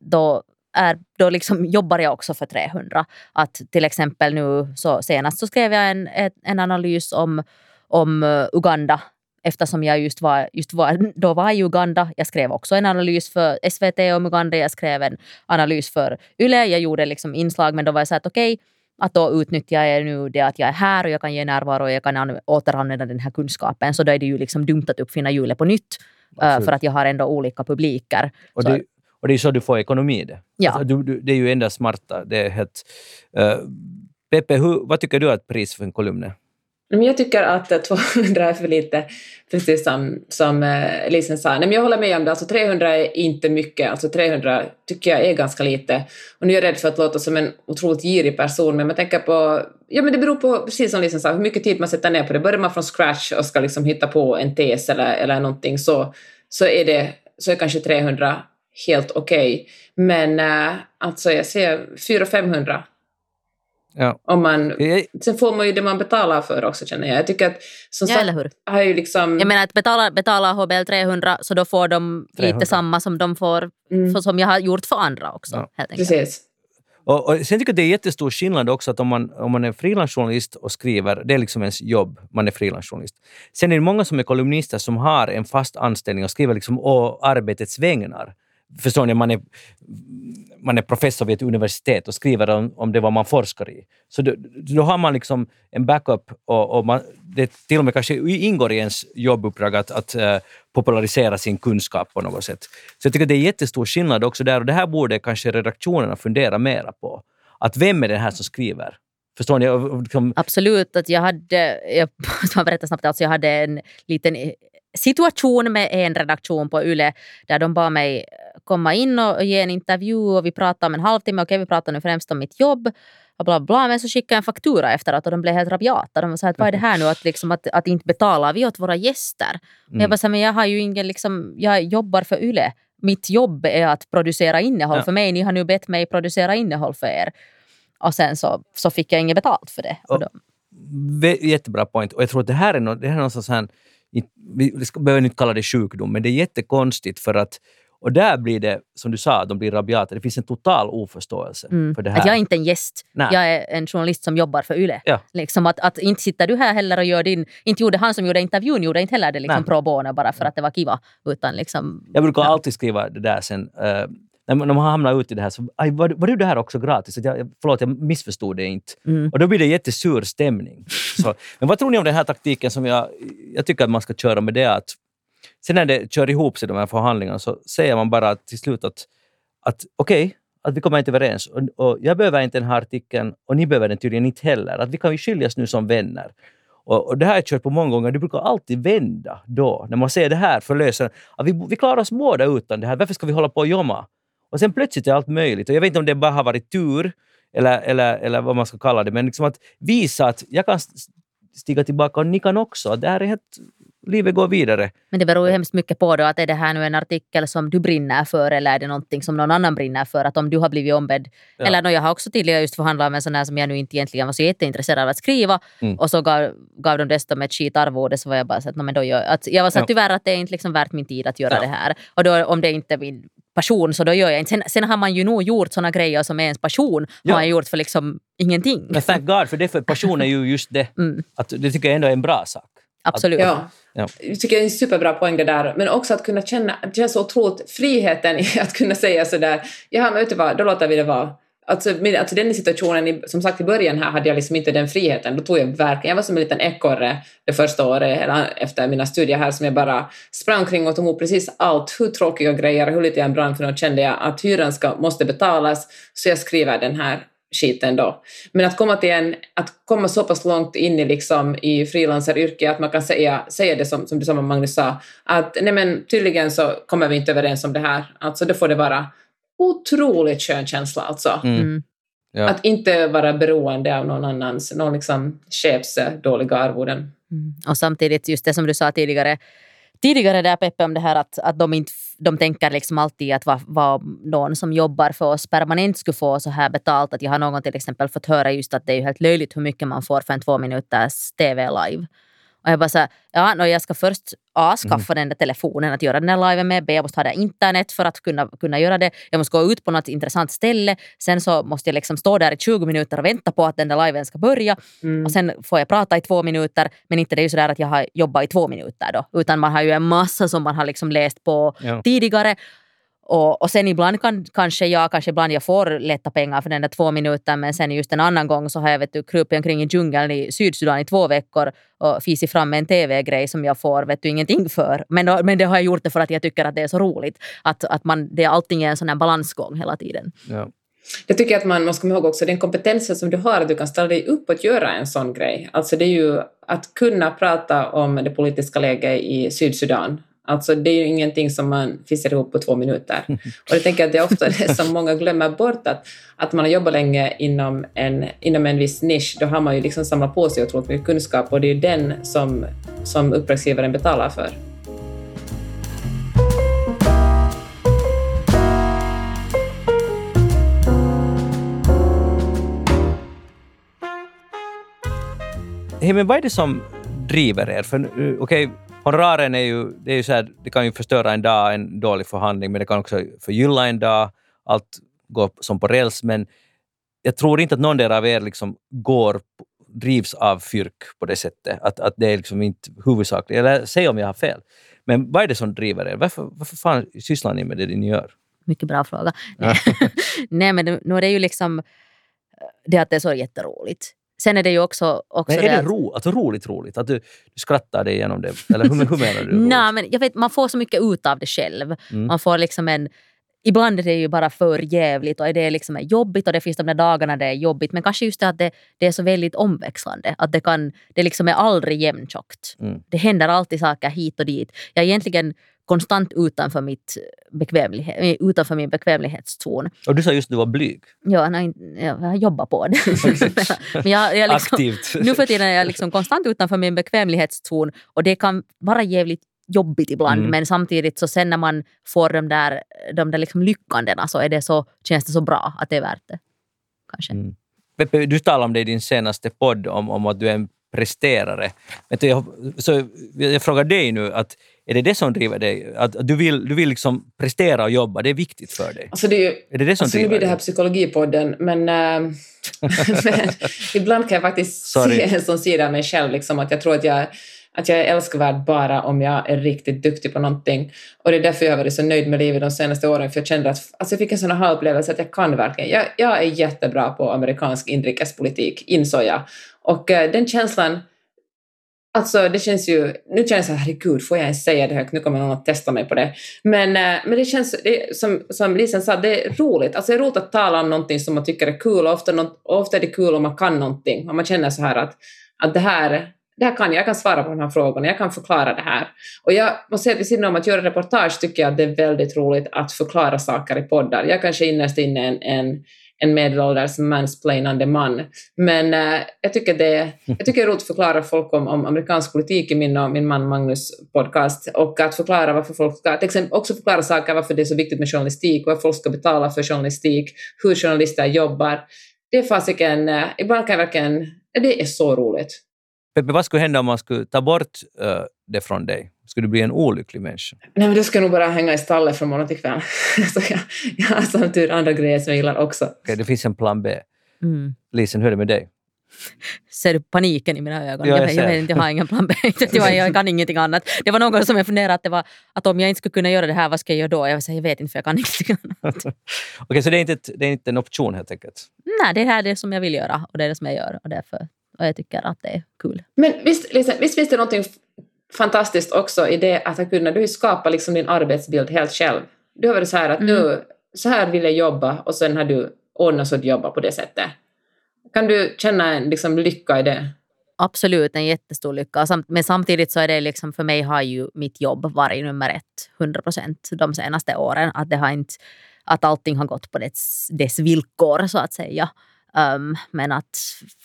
då, är, då liksom jobbar jag också för 300. Att till exempel nu så senast så skrev jag en, en analys om om uh, Uganda eftersom jag just, var, just var, då var i Uganda. Jag skrev också en analys för SVT om Uganda, jag skrev en analys för YLE, jag gjorde liksom inslag men då var jag så att okej, okay, att då utnyttjar jag nu det att jag är här och jag kan ge närvaro och jag kan återanvända den här kunskapen. Så då är det ju liksom dumt att uppfinna hjulet på nytt. Absolut. För att jag har ändå olika publiker. Och det, och det är så du får ekonomi i det. Ja. Alltså, du, du, det är ju enda smarta. Det är helt, uh, Peppe, hur, vad tycker du att pris för en kolumn är? Jag tycker att 200 är för lite, precis som, som eh, Lisen sa. Nej, men jag håller med om det, alltså 300 är inte mycket, alltså 300 tycker jag är ganska lite. Och nu är jag rädd för att låta som en otroligt girig person, men man tänker på, ja men det beror på, precis som Lisen sa, hur mycket tid man sätter ner på det. Börjar man från scratch och ska liksom hitta på en tes eller, eller någonting så, så, är det, så är kanske 300 helt okej. Okay. Men eh, alltså jag ser 400-500 Ja. Om man, sen får man ju det man betalar för också känner jag. Jag tycker att som ja, eller hur? Har ju liksom... Jag menar att betala, betala HBL 300 så då får de 300. lite samma som de får mm. för, som jag har gjort för andra också. Ja. Helt Precis. Och, och, sen tycker jag det är jättestor skillnad också att om man, om man är frilansjournalist och skriver, det är liksom ens jobb, man är frilansjournalist. Sen är det många som är kolumnister som har en fast anställning och skriver liksom å arbetets vägnar. Förstår ni? Man är, man är professor vid ett universitet och skriver om, om det vad man forskar i. Så då, då har man liksom en backup och, och man, det till och med kanske ingår i ens jobbuppdrag att, att uh, popularisera sin kunskap på något sätt. Så jag tycker det är jättestor skillnad också där och det här borde kanske redaktionerna fundera mera på. Att vem är det här som skriver? Förstår ni? Liksom... Absolut. Att jag hade, jag ska berätta snabbt, alltså jag hade en liten eh, situation med en redaktion på YLE där de bad mig komma in och ge en intervju och vi pratade om en halvtimme. Okej, vi pratade nu främst om mitt jobb och bla bla. Men så skickade jag en faktura efteråt och de blev helt rabiata. De sa att vad är det här nu att, liksom, att, att inte betalar vi åt våra gäster? Mm. Jag bara, men jag har ju ingen, liksom, jag jobbar för YLE. Mitt jobb är att producera innehåll ja. för mig. Ni har nu bett mig producera innehåll för er. Och sen så, så fick jag inget betalt för det. Och, jättebra point. Och jag tror att det här är något, det här är något sånt här vi behöver inte kalla det sjukdom, men det är jättekonstigt för att och där blir det, som du sa, de blir rabiata. Det finns en total oförståelse mm. för det här. Att jag är inte en gäst. Nej. Jag är en journalist som jobbar för YLE. Ja. Liksom att, att inte sitter du här heller och gör din... Inte gjorde han som gjorde intervjun gjorde inte heller det liksom pro bono bara för att det var kiva. Utan liksom, jag brukar ja. alltid skriva det där sen. Uh, när man hamnar ut i det här så aj, var, var det här också gratis? Jag, förlåt, jag missförstod det inte. Mm. Och då blir det jättesur stämning. Så, men vad tror ni om den här taktiken som jag, jag tycker att man ska köra med det att sen när det kör ihop sig de här förhandlingarna så säger man bara till slut att, att okej, okay, att vi kommer inte överens och, och jag behöver inte den här artikeln och ni behöver den tydligen inte heller. Att vi kan ju skiljas nu som vänner. Och, och det här har jag kört på många gånger. Det brukar alltid vända då, när man ser det här förlösa. Att vi, vi klarar oss båda utan det här. Varför ska vi hålla på och jomma? Och sen plötsligt är allt möjligt. Och jag vet inte om det bara har varit tur, eller, eller, eller vad man ska kalla det, men liksom att visa att jag kan stiga tillbaka och ni kan också. Det här är helt, livet går vidare. Men det beror ju hemskt mycket på då att är det här nu en artikel som du brinner för eller är det någonting som någon annan brinner för? Att om du har blivit ombedd. Ja. Eller no, jag har också tidigare just förhandlat med en sån här som jag nu inte egentligen var så jätteintresserad av att skriva mm. och så gav, gav de dessutom ett skitarvode så var jag bara så att, no, men då gör, att jag var så att ja. tyvärr att det är inte liksom värt min tid att göra ja. det här. Och då om det inte är min passion så då gör jag inte. Sen, sen har man ju nog gjort såna grejer som är ens passion. Ja. Har man gjort för liksom ingenting. Men thank God för det, för passion är ju just det. Mm. Att, det tycker jag ändå är en bra sak. Absolut. Ja. Ja. Jag tycker det är en superbra poäng det där, men också att kunna känna, det känns så otroligt, friheten i att kunna säga sådär, ja men vet du vad, då låter vi det vara. Alltså, alltså den situationen, som sagt i början här hade jag liksom inte den friheten. Då tog jag verkligen, jag var som en liten ekorre det första året eller efter mina studier här som jag bara sprang kring och tog emot precis allt, hur tråkiga grejer, hur lite jag brann för något kände jag att hyran ska, måste betalas så jag skriver den här skiten då. Men att komma till en, att komma så pass långt in i liksom i frilansaryrket att man kan säga, säga det som, som du sa Magnus sa, att nej men tydligen så kommer vi inte överens om det här, alltså då får det vara otroligt skön känsla alltså. Mm. mm. Ja. Att inte vara beroende av någon annans, någon liksom chefs dåliga arvoden. Mm. Och samtidigt, just det som du sa tidigare, tidigare där Peppe om det här att, att de, inte, de tänker liksom alltid att vad, vad någon som jobbar för oss permanent skulle få så här betalt. Att jag har någon till exempel fått höra just att det är helt löjligt hur mycket man får för en två minuters TV live. Och jag bara så här, ja, no, jag ska först A, skaffa den där telefonen att göra den här liven med. B, jag måste ha det internet för att kunna, kunna göra det. Jag måste gå ut på något intressant ställe. Sen så måste jag liksom stå där i 20 minuter och vänta på att den där liven ska börja. Mm. Och sen får jag prata i två minuter. Men inte det är ju sådär att jag har jobbat i två minuter då. Utan man har ju en massa som man har liksom läst på Ja. tidigare. Och, och sen ibland kan kanske jag, kanske ibland jag får lätta pengar för den där två minuter men sen just en annan gång så har jag vet du, krupit omkring i djungeln i Sydsudan i två veckor och fisit fram med en tv-grej som jag får vet du, ingenting för. Men, men det har jag gjort det för att jag tycker att det är så roligt. Att, att man, det, allting är en sån här balansgång hela tiden. Ja. Jag tycker att man måste komma ihåg också den kompetensen som du har, att du kan ställa dig upp och göra en sån grej. Alltså det är ju att kunna prata om det politiska läget i Sydsudan. Alltså det är ju ingenting som man fissar ihop på två minuter. Och jag tänker att det är ofta det som många glömmer bort, att, att man har jobbat länge inom en, inom en viss nisch, då har man ju liksom samlat på sig otroligt mycket kunskap och det är ju den som, som uppdragsgivaren betalar för. Hey, men vad är det som driver er? För eh, okay, honoraren är ju, det är ju så här, det kan ju förstöra en dag, en dålig förhandling, men det kan också förgylla en dag. Allt går som på räls, men jag tror inte att någon av er liksom går, drivs av fyrk på det sättet. Att, att det är liksom inte huvudsakligt. Eller säg om jag har fel. Men vad är det som driver er? Varför, varför fan sysslar ni med det ni gör? Mycket bra fråga. Ja. Nej men nu är det ju liksom det att det är så jätteroligt. Sen är det ju också, också Men är det att- ro, alltså roligt roligt? Att du, du skrattar dig igenom det? Eller hur, hur menar du? Nej, men jag vet, man får så mycket ut av det själv. Mm. Man får liksom en... Ibland är det ju bara för jävligt och det är liksom jobbigt och det finns de där dagarna det är jobbigt. Men kanske just det att det, det är så väldigt omväxlande. Att det, kan, det liksom är aldrig jämntjockt. Mm. Det händer alltid saker hit och dit. Jag egentligen konstant utanför, mitt bekvämlighet, eh, utanför min bekvämlighetszon. Och du sa just att du var blyg. Ja, nej, jag har jobbat på det. men jag, jag liksom, Aktivt. nu för tiden är jag liksom konstant utanför min bekvämlighetszon och det kan vara jävligt jobbigt ibland Mm. men samtidigt så sen när man får de där, de där liksom lyckandena så, är det så känns det så bra att det är värt det. Kanske. Mm. Peppe, du talade om det i din senaste podd, om, om att du är en presterare. Jag, så jag frågar dig nu, att är det det som driver dig? Att, du vill, du vill liksom prestera och jobba, det är viktigt för dig? Alltså det är ju, Är det det som alltså nu driver blir det här psykologipodden, men, äh, men ibland kan jag faktiskt Sorry. se en sån sida av mig själv, liksom, att jag tror att jag, att jag är älskvärd bara om jag är riktigt duktig på någonting. Och det är därför jag har varit så nöjd med livet de senaste åren, för jag kände att alltså jag fick en sån här upplevelse att jag kan verkligen. Jag, jag är jättebra på amerikansk inrikespolitik, insåg jag. Och äh, den känslan Alltså det känns ju, nu känns det herregud, får jag ens säga det högt? Nu kommer någon att testa mig på det. Men, eh, men det känns, det, som, som Lisen sa, det är roligt. Alltså det är roligt att tala om någonting som man tycker är kul och ofta, något, ofta är det kul om man kan någonting. Om man känner så här att, att det här det här kan jag, jag kan svara på de här frågorna, jag kan förklara det här. Och jag måste säga att vid sidan om att göra reportage tycker jag att det är väldigt roligt att förklara saker i poddar. Jag kanske innerst inne är en, en, en medelålders mansplainande man, men eh, jag, tycker det, jag tycker det är roligt att förklara folk om, om amerikansk politik i min och min man Magnus podcast och att förklara varför folk ska, till exempel också förklara saker varför det är så viktigt med journalistik, vad folk ska betala för journalistik, hur journalister jobbar. Det är fasiken, eh, ibland kan jag verkligen, det är så roligt. Peppe, vad skulle hända om man skulle ta bort eh, det från dig? Skulle du bli en olycklig människa? Nej, men då ska jag nog bara hänga i stallet från morgon till kväll. så jag, jag har som tur andra grejer som jag gillar också. Okej, det finns en plan B. Mm. Lisen, hur är det med dig? Ser du paniken i mina ögon? Ja, jag jag, vet inte, jag har ingen plan B. jag, jag kan ingenting annat. Det var någon som jag funderade att, det var, att om jag inte skulle kunna göra det här, vad ska jag göra då? Jag, säga, jag vet inte för jag kan ingenting annat. Okej, så det är, inte ett, det är inte en option helt enkelt? Nej, det här är det som jag vill göra och det är det som jag gör. Och, därför, och jag tycker att det är kul. Men visst, Lisa, visst finns det någonting fantastiskt också i det att ha kunnat du skapa liksom din arbetsbild helt själv. Du har varit så här att nu, så här vill jag jobba och sen har du ordnat så att jobba på det sättet. Kan du känna en liksom, lycka i det? Absolut en jättestor lycka. Men samtidigt så är det liksom, för mig har ju mitt jobb varit nummer ett, 100 procent de senaste åren. Att, det har inte, att allting har gått på dess, dess villkor så att säga. Um, men att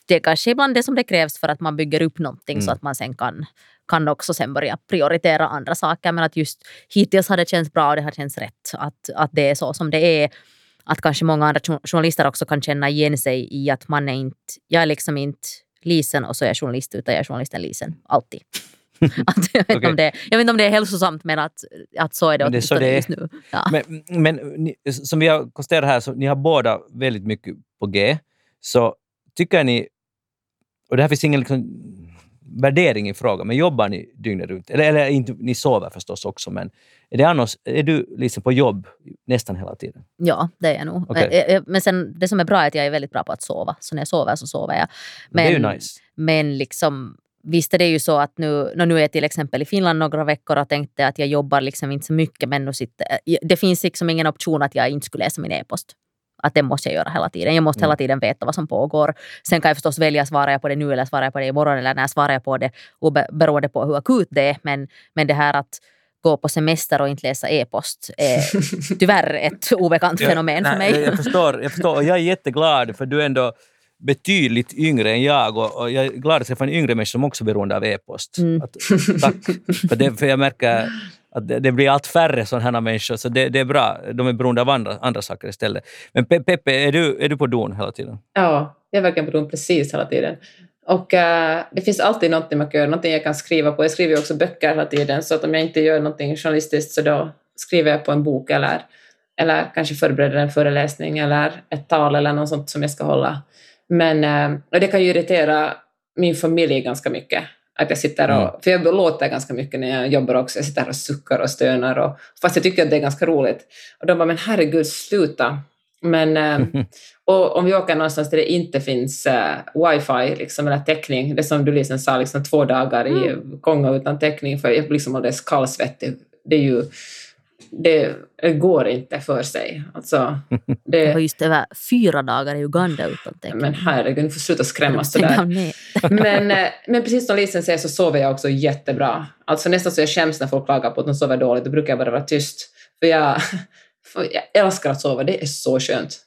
det är kanske ibland det som det krävs för att man bygger upp någonting så Mm. att man sen kan, kan också sen börja prioritera andra saker. Men att just hittills har det känts bra och det har känts rätt att, att det är så som det är. Att kanske många andra jo- journalister också kan känna igen sig i att man är inte, jag är liksom inte Lisen och så är jag journalist utan jag är journalisten Lisen. Alltid. att, jag, vet Okej. om det, jag vet inte om det är hälsosamt men att, att så är det Men det så det är. just nu. Ja. Men, men ni, som vi har konstaterat här, så ni har båda väldigt mycket på G. Så tycker ni, och det här finns ingen liksom, värdering i frågan, men jobbar ni dygnet runt? Eller, eller inte, ni sover förstås också, men är, det annars, är du liksom på jobb nästan hela tiden? Ja, det är jag nog. Okej. Eh, eh, Men sen, det som är bra är att jag är väldigt bra på att sova. Så när jag sover så sover jag. Men, det är ju nice. Men liksom, visst är det ju så att nu, nu är jag till exempel i Finland några veckor och tänkte att jag jobbar liksom inte så mycket men nu sitter, eh, det finns liksom ingen option att jag inte skulle läsa min e-post. Att det måste jag göra hela tiden. Jag måste Mm. hela tiden veta vad som pågår. Sen kan jag förstås välja, svarar jag på det nu eller svarar jag på det imorgon eller när svarar jag på det obe- beroende på hur akut det är. Men, men det här att gå på semester och inte läsa e-post är tyvärr ett obekant fenomen för Nej, mig. Jag förstår, jag förstår och jag är jätteglad för du är ändå betydligt yngre än jag och, och jag är glad att träffa en yngre människa som också är beroende av e-post. Mm. Tack. För, det, för jag märker att det, det blir allt färre sådana här människor, så det, det är bra. De är beroende av andra, andra saker istället. Men Pe- Peppe, är du, är du på don hela tiden? Ja, jag är verkligen på don precis hela tiden. Och eh, det finns alltid någonting man kan göra, någonting jag kan skriva på. Jag skriver ju också böcker hela tiden, så att om jag inte gör någonting journalistiskt så då skriver jag på en bok eller, eller kanske förbereder en föreläsning eller ett tal eller något sånt som jag ska hålla. Men eh, och det kan ju irritera min familj ganska mycket. Att jag sitter och, Mm. För jag låter ganska mycket när jag jobbar också. Jag sitter och suckar och stönar. Och, fast jag tycker att det är ganska roligt. Och de bara, men herregud, sluta. Men, eh, och om vi åker någonstans där det inte finns eh, wifi liksom, eller täckning, det som du liksom sa, liksom, två dagar i Kongo utan täckning, för jag blir liksom alldeles kallsvettig. Det är ju... Det, går inte för sig. Alltså, Det var det, just över fyra dagar i Uganda utan tecken. men herregud, nu får sluta skrämmas sådär. Men, eh, men precis som Lisen säger så sover jag också jättebra. Alltså nästan så jag skäms när folk klagar på att de sover dåligt. Då brukar jag bara vara tyst. För jag, för jag älskar att sova, det är så skönt.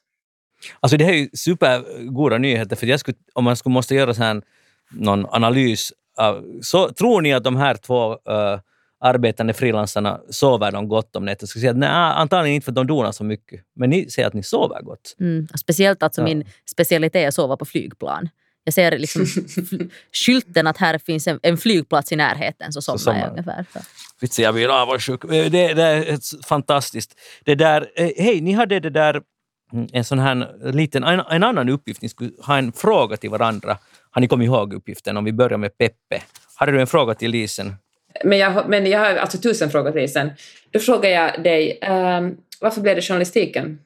Alltså det här är ju supergoda nyheter, för jag skulle, om man skulle måste göra så här, någon analys av, så tror ni att de här två uh, arbetande frilansarna sover de gott om nätet? Jag skulle säga att nej, antagligen inte för att de donar så mycket, men ni säger att ni sover gott. Mm. Speciellt alltså Ja. min specialitet är att sova på flygplan. Jag ser liksom skylten att här finns en, en flygplats i närheten så somnar somnar jag ungefär. Så. Vitsi, jag blir avundsjuk. Eh, Det, det är fantastiskt. Det där, eh, hej, ni hade det där, mm, en sån här liten, en, en annan uppgift. Ni skulle ha en fråga till varandra. Har ni kommit ihåg uppgiften? Om vi börjar med Peppe. Hade du en fråga till Lisen? Men jag, har- men jag har alltså tusen frågor till Lisen. Då frågar jag dig, ehm, varför blev det journalistiken?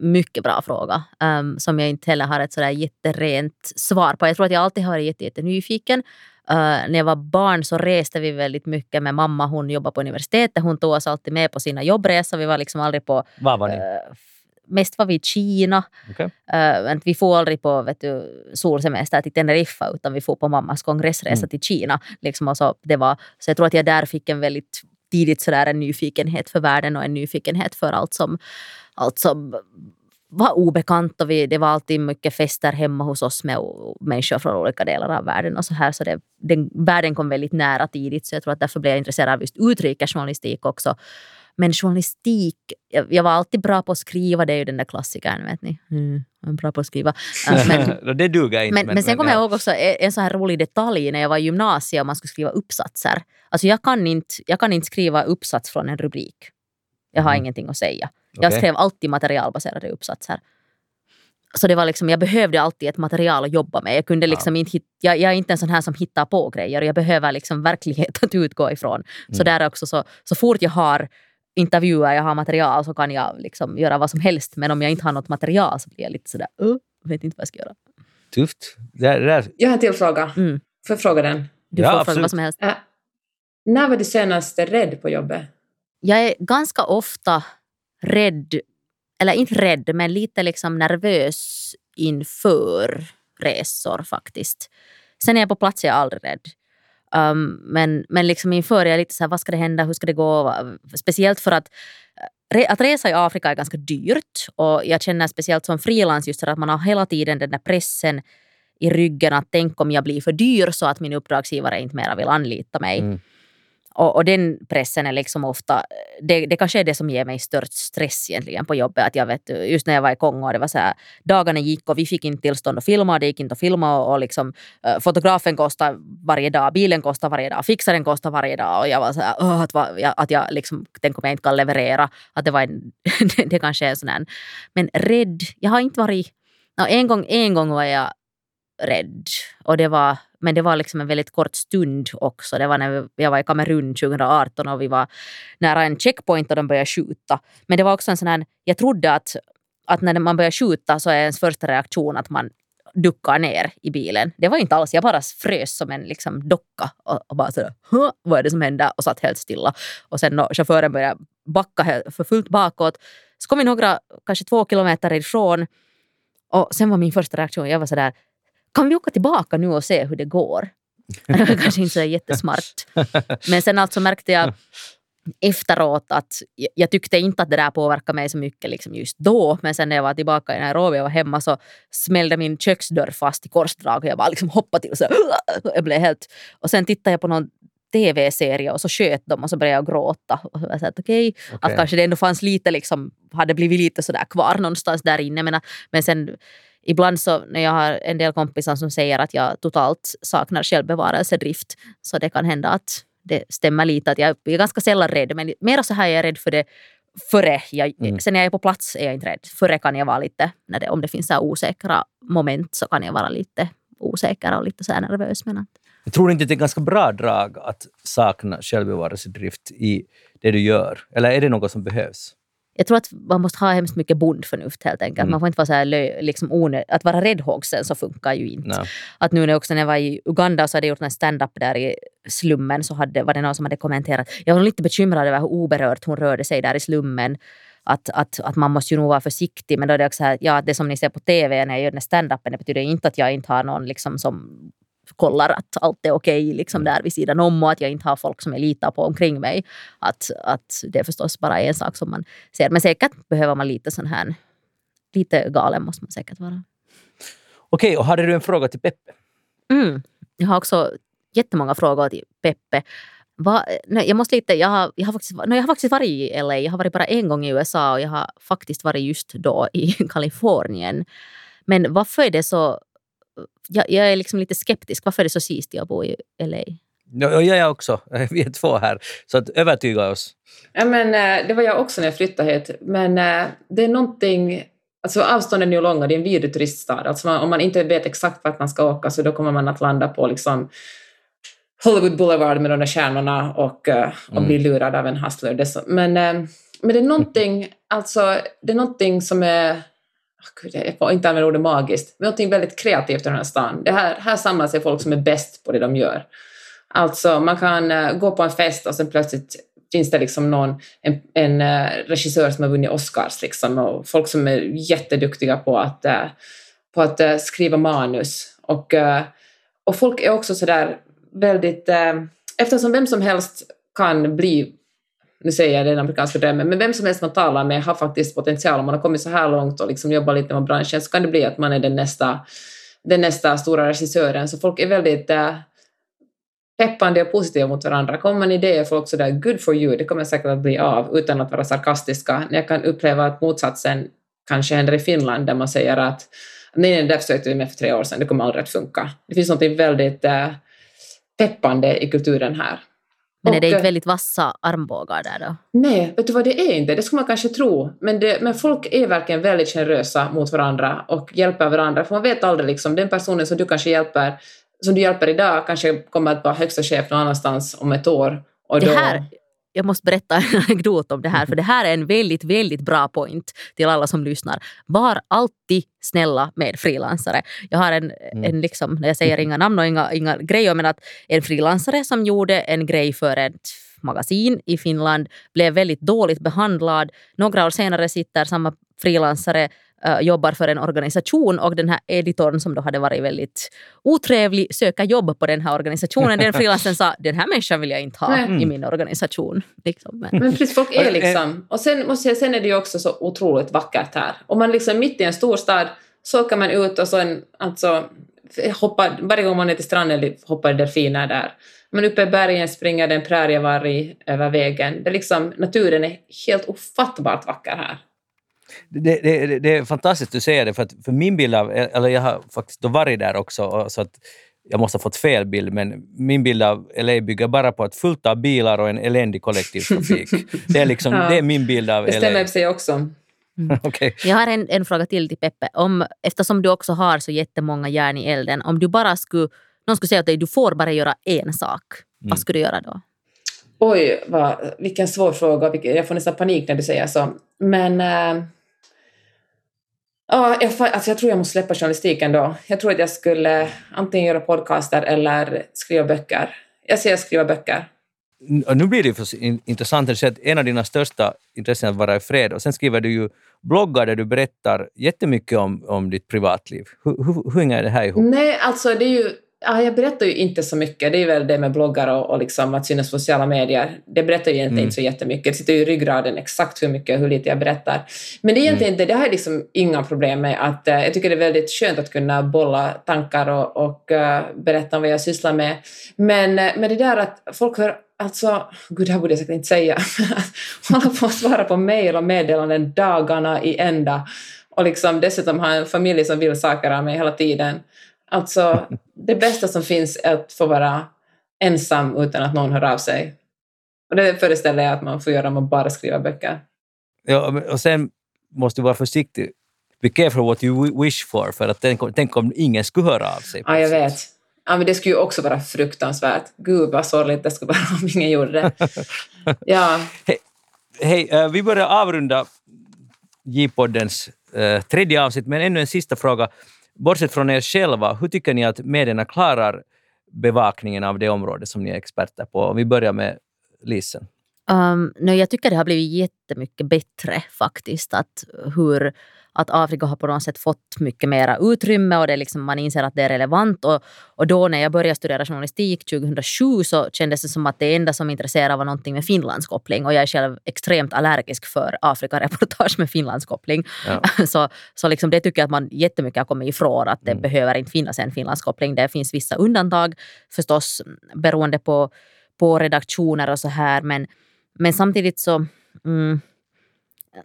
Mycket bra fråga um, som jag inte heller har ett sådär jätterent svar på. Jag tror att jag alltid har varit jätte, jätte nyfiken. Uh, när jag var barn så reste vi väldigt mycket med mamma. Hon jobbade på universitetet. Hon tog oss alltid med på sina jobbresor. Vi var liksom aldrig på... Var var ni? Uh, mest var vi i Kina. Okej. Uh, men vi får aldrig på vet du, solsemester till Teneriffa utan vi får på mammas kongressresa Mm. till Kina. Liksom, och så, det var, så jag tror att jag där fick en väldigt tidigt sådär en nyfikenhet för världen och en nyfikenhet för allt som, allt som var obekant. Och vi, det var alltid mycket fester hemma hos oss med människor från olika delar av världen. och så här. Så det, den, världen kom väldigt nära tidigt så jag tror att därför blev jag intresserad av just utrikesjournalistik också. Men journalistik, jag, jag var alltid bra på att skriva, det är ju den där klassikern, vet ni. Mm, jag är bra på att skriva. Men, det duger inte. men, men sen kommer jag ihåg också en, sån här rolig detalj när jag var i gymnasiet och man skulle skriva uppsatser. Alltså jag kan inte, jag kan inte skriva uppsats från en rubrik. Jag har Mm. ingenting att säga. Jag Okej. skrev alltid materialbaserade uppsatser. Så det var liksom, jag behövde alltid ett material att jobba med. Jag, kunde liksom inte hit, jag, jag är inte en sån här som hittar på grejer. Jag behöver liksom verklighet att utgå ifrån. Så Mm. där är också så, så fort jag har intervjuer, jag har material så kan jag liksom göra vad som helst. Men om jag inte har något material så blir jag lite sådär, uh, vet inte vad jag ska göra. Tufft. Det där, det där. Jag har en till fråga. Mm. Får jag fråga den? Du Ja, får fråga absolut. vad som helst. Äh, när var du senast rädd på jobbet? Jag är ganska ofta rädd, eller inte rädd, men lite liksom nervös inför resor faktiskt. Sen är jag på plats är jag aldrig rädd. Um, men, men liksom inför är jag lite så här, vad ska det hända, hur ska det gå? Speciellt för att eh, att resa i Afrika är ganska dyrt och jag känner speciellt som frilans just att man har hela tiden den där pressen i ryggen att tänk om jag blir för dyr så att min uppdragsgivare inte mera vill anlita mig. Mm. Och, och, den pressen är liksom ofta, det, det kanske är det som ger mig störst stress egentligen på jobbet. Att jag vet, just när jag var i Kongo, det var så här, dagarna gick och vi fick inte tillstånd att filma, det gick inte att filma och, och liksom, eh, fotografen kostar varje dag, bilen kostar varje dag, fixaren kostar varje dag och jag var så här, oh, att, att jag liksom, tänk om jag inte kan leverera. Att det, var en, det kanske är en sån här, men rädd, jag har inte varit, no, en, gång, en gång var jag rädd och det var men det var liksom en väldigt kort stund också. Det var när jag var i Kamerun 2018 och vi var nära en checkpoint och de började skjuta. Men det var också en sån här, jag trodde att, att när man börjar skjuta så är ens första reaktion att man duckar ner i bilen. Det var inte alls, jag bara frös som en liksom docka och, och bara sådär, vad är det som händer? Och satt helt stilla. Och sen när chauffören började backa för fullt bakåt så kom vi några, kanske två kilometer ifrån och sen var min första reaktion, jag var sådär, kan vi åka tillbaka nu och se hur det går? Det var kanske inte så jättesmart. Men sen alltså märkte jag efteråt att jag tyckte inte att det där påverkade mig så mycket liksom just då. Men sen när jag var tillbaka i Nairobi och var hemma så smällde min köksdörr fast i korsdrag och jag bara liksom hoppade till och så jag blev helt... Och sen tittade jag på någon tv-serie och så sköt de och så började jag gråta. Och jag sa att okej, okay, okay. att kanske det ändå fanns lite liksom, hade blivit lite sådär kvar någonstans där inne. Men, men sen ibland så när jag har en del kompisar som säger att jag totalt saknar självbevarelsedrift så det kan hända att det stämmer lite. Att jag är ganska sällan rädd men mer så här är jag rädd för det före. Jag, mm. Sen när jag är på plats är jag inte rädd. Före kan jag vara lite, när det, om det finns så osäkra moment så kan jag vara lite osäker och lite så nervös. Men att, jag tror inte det är ganska bra drag att sakna självbevarelsedrift i det du gör? Eller är det något som behövs? Jag tror att man måste ha hemskt mycket bondförnuft helt enkelt. Mm. Man får inte vara så här liksom onö- Att vara räddhågsen så funkar ju inte. Nej. Att nu när, också när jag var i Uganda så hade jag gjort en stand-up där i slummen så hade, var det någon som hade kommenterat. Jag var lite bekymrad över hur oberört hon rörde sig där i slummen. Att, att, att man måste ju nog vara försiktig. Men då är det också så här, ja, det som ni ser på TV när jag gör den här stand-upen det betyder inte att jag inte har någon liksom som kollar att allt är okej okay, liksom mm. där vid sidan om och att jag inte har folk som jag litar på omkring mig. Att, att det är förstås bara en sak som man ser. Men säkert behöver man lite sån här, lite galen måste man säkert vara. Okej, och hade du en fråga till Peppe? Mm. Jag har också jättemånga frågor till Peppe. Va, nej, jag, måste lite, jag, har, jag, har faktiskt, nej, jag har faktiskt varit i LA. Jag har varit bara en gång i USA och jag har faktiskt varit just då i Kalifornien. Men varför är det så jag, jag är liksom lite skeptisk. Varför är det så sist att bo i LA? Ja, jag är också. Vi är två här. Så att övertyga oss. Ja, men, eh, det var jag också när jag flyttade hit. Men eh, det är någonting... Alltså avstånden är ju långa, det är en vidrig turiststad. Alltså man, om man inte vet exakt vart man ska åka så då kommer man att landa på liksom Hollywood Boulevard med de där stjärnorna och, eh, och mm. bli lurad av en hustler. Men, men det är någonting, alltså, det är någonting som är Ah, jag får inte använda ordet magiskt, men någonting väldigt kreativt i den här stan. Det här, här samlar sig folk som är bäst på det de gör. Alltså man kan uh, gå på en fest och sen plötsligt finns det liksom någon, en, en uh, regissör som har vunnit Oscars liksom, och folk som är jätteduktiga på att, uh, på att skriva manus. Och, och folk är också sådär väldigt, eftersom vem som helst kan bli nu säger jag den amerikanska drömmen, men vem som helst man talar med har faktiskt potential. Om man har kommit så här långt och liksom jobbar lite med branschen så kan det bli att man är den nästa, den nästa stora regissören. Så folk är väldigt äh, peppande och positiva mot varandra. Kommer man idéer folk sådär good for you, det kommer säkert att bli av utan att vara sarkastiska. Jag kan uppleva att motsatsen kanske händer i Finland där man säger att nej, nej, där försökte vi med för tre år sedan, det kommer aldrig att funka. Det finns något väldigt äh, peppande i kulturen här. Men och, är det inte väldigt vassa armbågar där då? Nej, vet du vad det är inte? Det skulle man kanske tro. Men, det, men folk är verkligen väldigt generösa mot varandra och hjälper varandra. För man vet aldrig, liksom, den personen som du kanske hjälper, som du hjälper idag kanske kommer att vara högsta chef någon annanstans om ett år. Och det här, jag måste berätta en anekdot om det här, för det här är en väldigt, väldigt bra point till alla som lyssnar. Var alltid snälla med frilansare. Jag har en, mm. en liksom, jag säger inga namn och inga, inga grejer, men att en frilansare som gjorde en grej för ett magasin i Finland blev väldigt dåligt behandlad. Några år senare sitter samma frilansare uh, jobbar för en organisation och den här editorn som då hade varit väldigt otrevlig söker jobb på den här organisationen. Den frilansen sa den här människan vill jag inte ha mm. i min organisation. Liksom. Men. men precis, folk är liksom... Och sen, måste jag, sen är det ju också så otroligt vackert här. Om man liksom mitt i en storstad så åker man ut och så en, alltså, hoppar, varje gång man är till stranden hoppar delfiner där. Men uppe i bergen springer det en prärievarg över vägen. Det är liksom, naturen är helt ofattbart vacker här. Det, det, det är fantastiskt att du säger det, för, att, för min bild av, eller jag har faktiskt då varit där också, så att jag måste ha fått fel bild, men min bild av LA bygger bara på att fullt av bilar och en eländig kollektivtrafik. det, är liksom, ja, det är min bild av LA. Det stämmer i sig också. Mm. okay. Jag har en, en fråga till till Peppe. Om, eftersom du också har så jättemånga järn i elden, om du bara skulle, någon skulle säga dig du får bara göra en sak, mm. vad skulle du göra då? Oj, vad, vilken svår fråga. Jag får nästan panik när du säger så. Men äh, Ja, jag, alltså jag tror jag måste släppa journalistiken då. Jag tror att jag skulle antingen göra podcaster eller skriva böcker. Jag säger skriva böcker. Nu blir det ju intressant att en av dina största intressen är att vara i fred och sen skriver du ju bloggar där du berättar jättemycket om, om ditt privatliv. Hur, hur, hur hänger det här ihop? Nej, alltså det är ju Ja, jag berättar ju inte så mycket. Det är väl det med bloggar och, och liksom att synas på sociala medier. Det berättar ju egentligen mm. inte så jättemycket. Det sitter ju i ryggraden exakt hur mycket och hur lite jag berättar. Men det är egentligen mm. inte, det har jag liksom inga problem med. Att, uh, jag tycker det är väldigt skönt att kunna bolla tankar och, och uh, berätta om vad jag sysslar med. Men, uh, men det där att folk hör Alltså, gud det här borde jag säkert inte säga, hålla på att svara på mejl och meddelanden dagarna i ända och liksom dessutom ha en familj som vill saker av mig hela tiden. Alltså, det bästa som finns är att få vara ensam utan att någon hör av sig. Och det föreställer jag att man får göra om man bara skriver böcker. Ja, och sen måste du vara försiktig. Be careful what you wish for, för att tänk, tänk om ingen skulle höra av sig. Ja, jag vet. Ja, men det skulle ju också vara fruktansvärt. Gud vad sorgligt det skulle vara om ingen gjorde det. Ja. Hej, hey, uh, vi börjar avrunda J-poddens uh, tredje avsnitt, men ännu en sista fråga. Bortsett från er själva, hur tycker ni att medierna klarar bevakningen av det område som ni är experter på? Om vi börjar med Lisen. Um, no, jag tycker det har blivit jättemycket bättre faktiskt. Att hur att Afrika har på något sätt fått mycket mera utrymme och det liksom, man inser att det är relevant. Och, och då när jag började studera journalistik 2007 så kändes det som att det enda som intresserade var någonting med Finlandskoppling och jag är själv extremt allergisk för Afrikareportage med Finlandskoppling. Ja. så så liksom det tycker jag att man jättemycket har kommit ifrån att det mm. behöver inte finnas en Finlandskoppling. Det finns vissa undantag förstås beroende på, på redaktioner och så här men, men samtidigt så mm,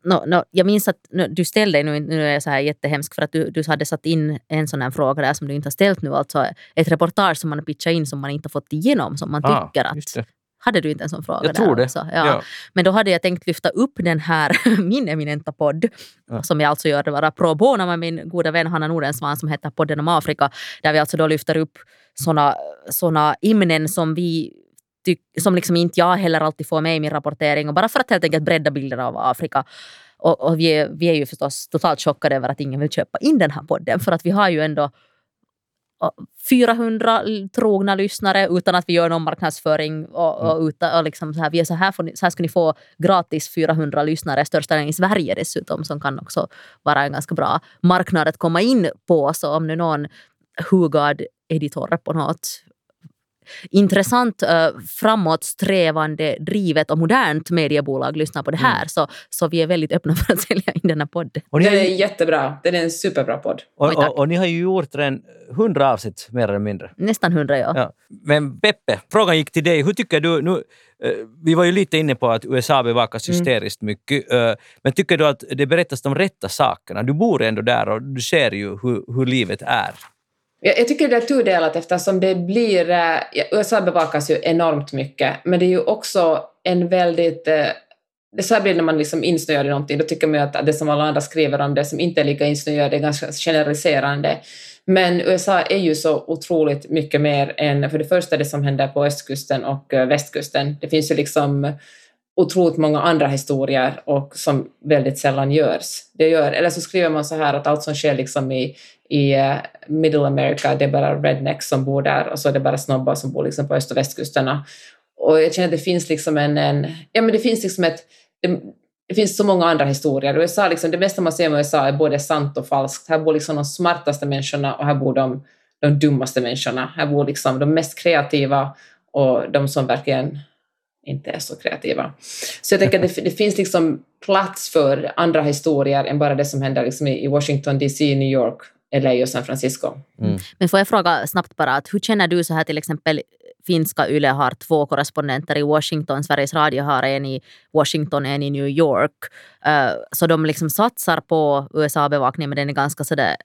No, no, jag minns att no, du ställde, nu, nu är jag så här jättehemsk för att du, du hade satt in en sån här fråga där som du inte har ställt nu, alltså ett reportage som man har pitchat in som man inte har fått igenom som man ah, tycker att hade du inte en sån fråga? Jag tror det. Också? Ja. ja. Men då hade jag tänkt lyfta upp den här, min eminenta podd, ja. som jag alltså gör vara pro bono med min goda vän Hanna Nordensvan som heter Podden om Afrika, där vi alltså då lyfter upp såna, såna ämnen som vi som liksom inte jag heller alltid får med i min rapportering och bara för att helt enkelt bredda bilden av Afrika. Och, och vi, är, vi är ju förstås totalt chockade över att ingen vill köpa in den här podden för att vi har ju ändå 400 trogna lyssnare utan att vi gör någon marknadsföring. Och, och, mm. utan, och liksom så här, vi är så, här får ni, så här ska ni få gratis 400 lyssnare, största i Sverige dessutom, som kan också vara en ganska bra marknad att komma in på. Så om nu någon hugad editor på något intressant, uh, framåtsträvande, drivet och modernt mediebolag lyssnar på det här. Mm. Så, så vi är väldigt öppna för att sälja in den här podden. Och den är jättebra. Den är en superbra podd. Och, och, och ni har ju gjort en hundra avsnitt, mer eller mindre. Nästan hundra, ja. ja. Men Peppe, frågan gick till dig. Hur tycker du... Nu, eh, vi var ju lite inne på att USA bevakas mm. hysteriskt mm. mycket. Eh, men tycker du att det berättas de rätta sakerna? Du bor ändå där och du ser ju hur, hur livet är. Jag, jag tycker det är tudelat eftersom det blir... Eh, USA bevakas ju enormt mycket, men det är ju också en väldigt... Eh, det så här blir när man liksom insnöar i någonting, då tycker man ju att det som alla andra skriver om det som inte är lika insnöade är ganska generaliserande. Men USA är ju så otroligt mycket mer än för det första det som händer på östkusten och eh, västkusten. Det finns ju liksom otroligt många andra historier och som väldigt sällan görs. Det gör, eller så skriver man så här att allt som sker liksom i, i eh, Middle America, det är bara rednecks som bor där och så är det bara snobbar som bor liksom på öst och västkusterna. Och jag känner att det finns liksom en, en ja men det finns liksom ett, det, det finns så många andra historier. USA, liksom, det mesta man ser om USA är både sant och falskt. Här bor liksom de smartaste människorna och här bor de, de dummaste människorna. Här bor liksom de mest kreativa och de som verkligen inte är så kreativa. Så jag tänker att det, det, finns liksom plats för andra historier än bara det som händer liksom i Washington DC, New York, LA och San Francisco. Mm. Men får jag fråga snabbt bara, att hur känner du så här till exempel finska YLE har två korrespondenter i Washington, Sveriges Radio har en i Washington, en i New York. Uh, så de liksom satsar på USA-bevakningen men den är ganska sådär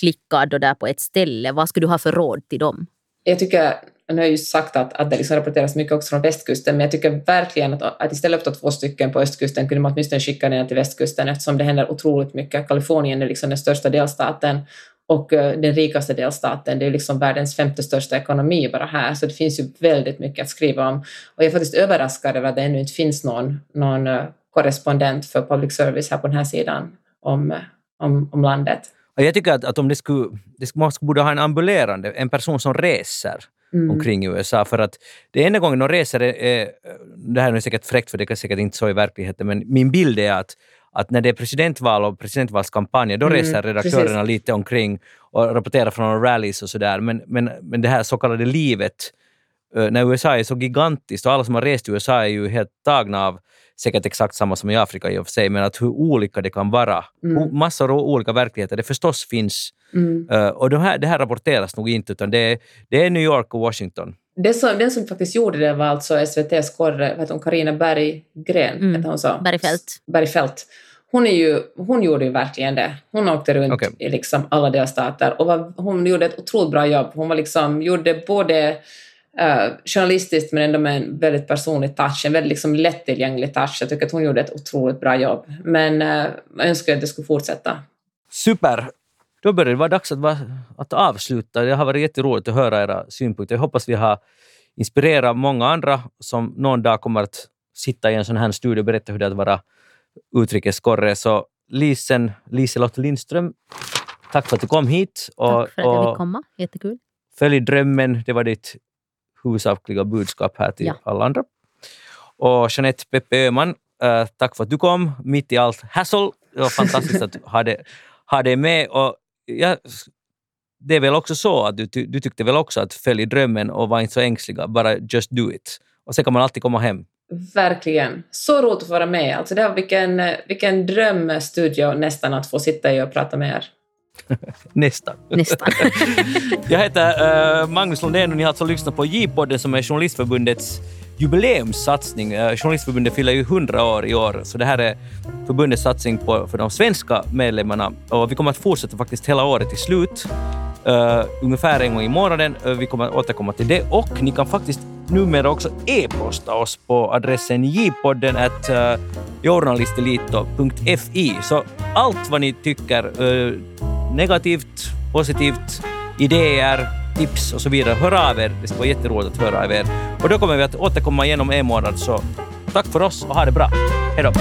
klickad och där på ett ställe. Vad skulle du ha för råd till dem? Jag tycker nu har jag ju sagt att, att det liksom rapporteras mycket också från västkusten, men jag tycker verkligen att, att istället för att två stycken på östkusten kunde man åtminstone skicka den till västkusten eftersom det händer otroligt mycket. Kalifornien är liksom den största delstaten och eh, den rikaste delstaten. Det är liksom världens femte största ekonomi bara här, så det finns ju väldigt mycket att skriva om. Och jag är faktiskt överraskad över att det ännu inte finns någon, någon eh, korrespondent för public service här på den här sidan om, om, om landet. Jag tycker att, att om det skulle, det, man borde ha en ambulerande, en person som reser mm. omkring USA. För att det enda gången de reser, är, det här är säkert fräckt för det är säkert inte så i verkligheten, men min bild är att att när det är presidentval och presidentvalskampanjer, då mm, reser redaktörerna precis. lite omkring och rapporterar från rallys och sådär. Men, men, men det här så kallade livet, eh, när USA är så gigantiskt och alla som har rest i USA är ju helt tagna av säkert exakt samma som i Afrika i och för sig, men att hur olika det kan vara. Mm. Massor av olika verkligheter, det förstås finns. Mm. Uh, och det här, det här rapporteras nog inte, utan det är, det är New York och Washington. Det som, den som faktiskt gjorde det var alltså SVTs korre, Carina Berggren, mm. hon så? Bergfeldt. Bergfeldt. Hon, är ju, hon gjorde ju verkligen det. Hon åkte runt okay. i liksom alla delstater och var, hon gjorde ett otroligt bra jobb. Hon var liksom, gjorde både uh, journalistiskt men ändå med en väldigt personlig touch, en väldigt liksom lättillgänglig touch. Jag tycker att hon gjorde ett otroligt bra jobb. Men uh, jag önskar att det skulle fortsätta. Super! Då börjar det vara dags att, att avsluta. Det har varit jätteroligt att höra era synpunkter. Jag hoppas vi har inspirerat många andra som någon dag kommer att sitta i en sån här studio och berätta hur det är att vara utrikeskorre. Så Lisen, Liselott Lindström, tack för att du kom hit. Och, tack för att jag fick komma. Jättekul. Följ drömmen, det var ditt huvudsakliga budskap här till ja. alla andra. Och Jeanette Peppe Öhman, äh, tack för att du kom mitt i allt hassle. Det var fantastiskt att ha det, ha det med. Och jag, det är väl också så att du, du tyckte väl också att följ drömmen och var inte så ängsliga, bara just do it. Och sen kan man alltid komma hem. Verkligen. Så roligt att vara med. Alltså det var vilken, vilken drömstudio nästan att få sitta i och prata med er. Nästan. Nästan. jag heter uh, Magnus Lundén och ni har alltså lyssnat på J-podden som är Journalistförbundets jubileumssatsning. Uh, Journalistförbundet fyller ju 100 år i år, så det här är förbundets satsning på, för de svenska medlemmarna. Och vi kommer att fortsätta faktiskt hela året till slut. Uh, ungefär en gång i månaden. Uh, vi kommer att återkomma till det och ni kan faktiskt numera också e-posta oss på adressen jpodden at uh, journalistelito.fi. Så allt vad ni tycker, negativt, positivt, idéer, tips och så vidare, hör av er. Det ska vara jätteroligt att höra av er. Och då kommer vi att återkomma igenom en månad, så tack för oss och ha det bra. Hej då!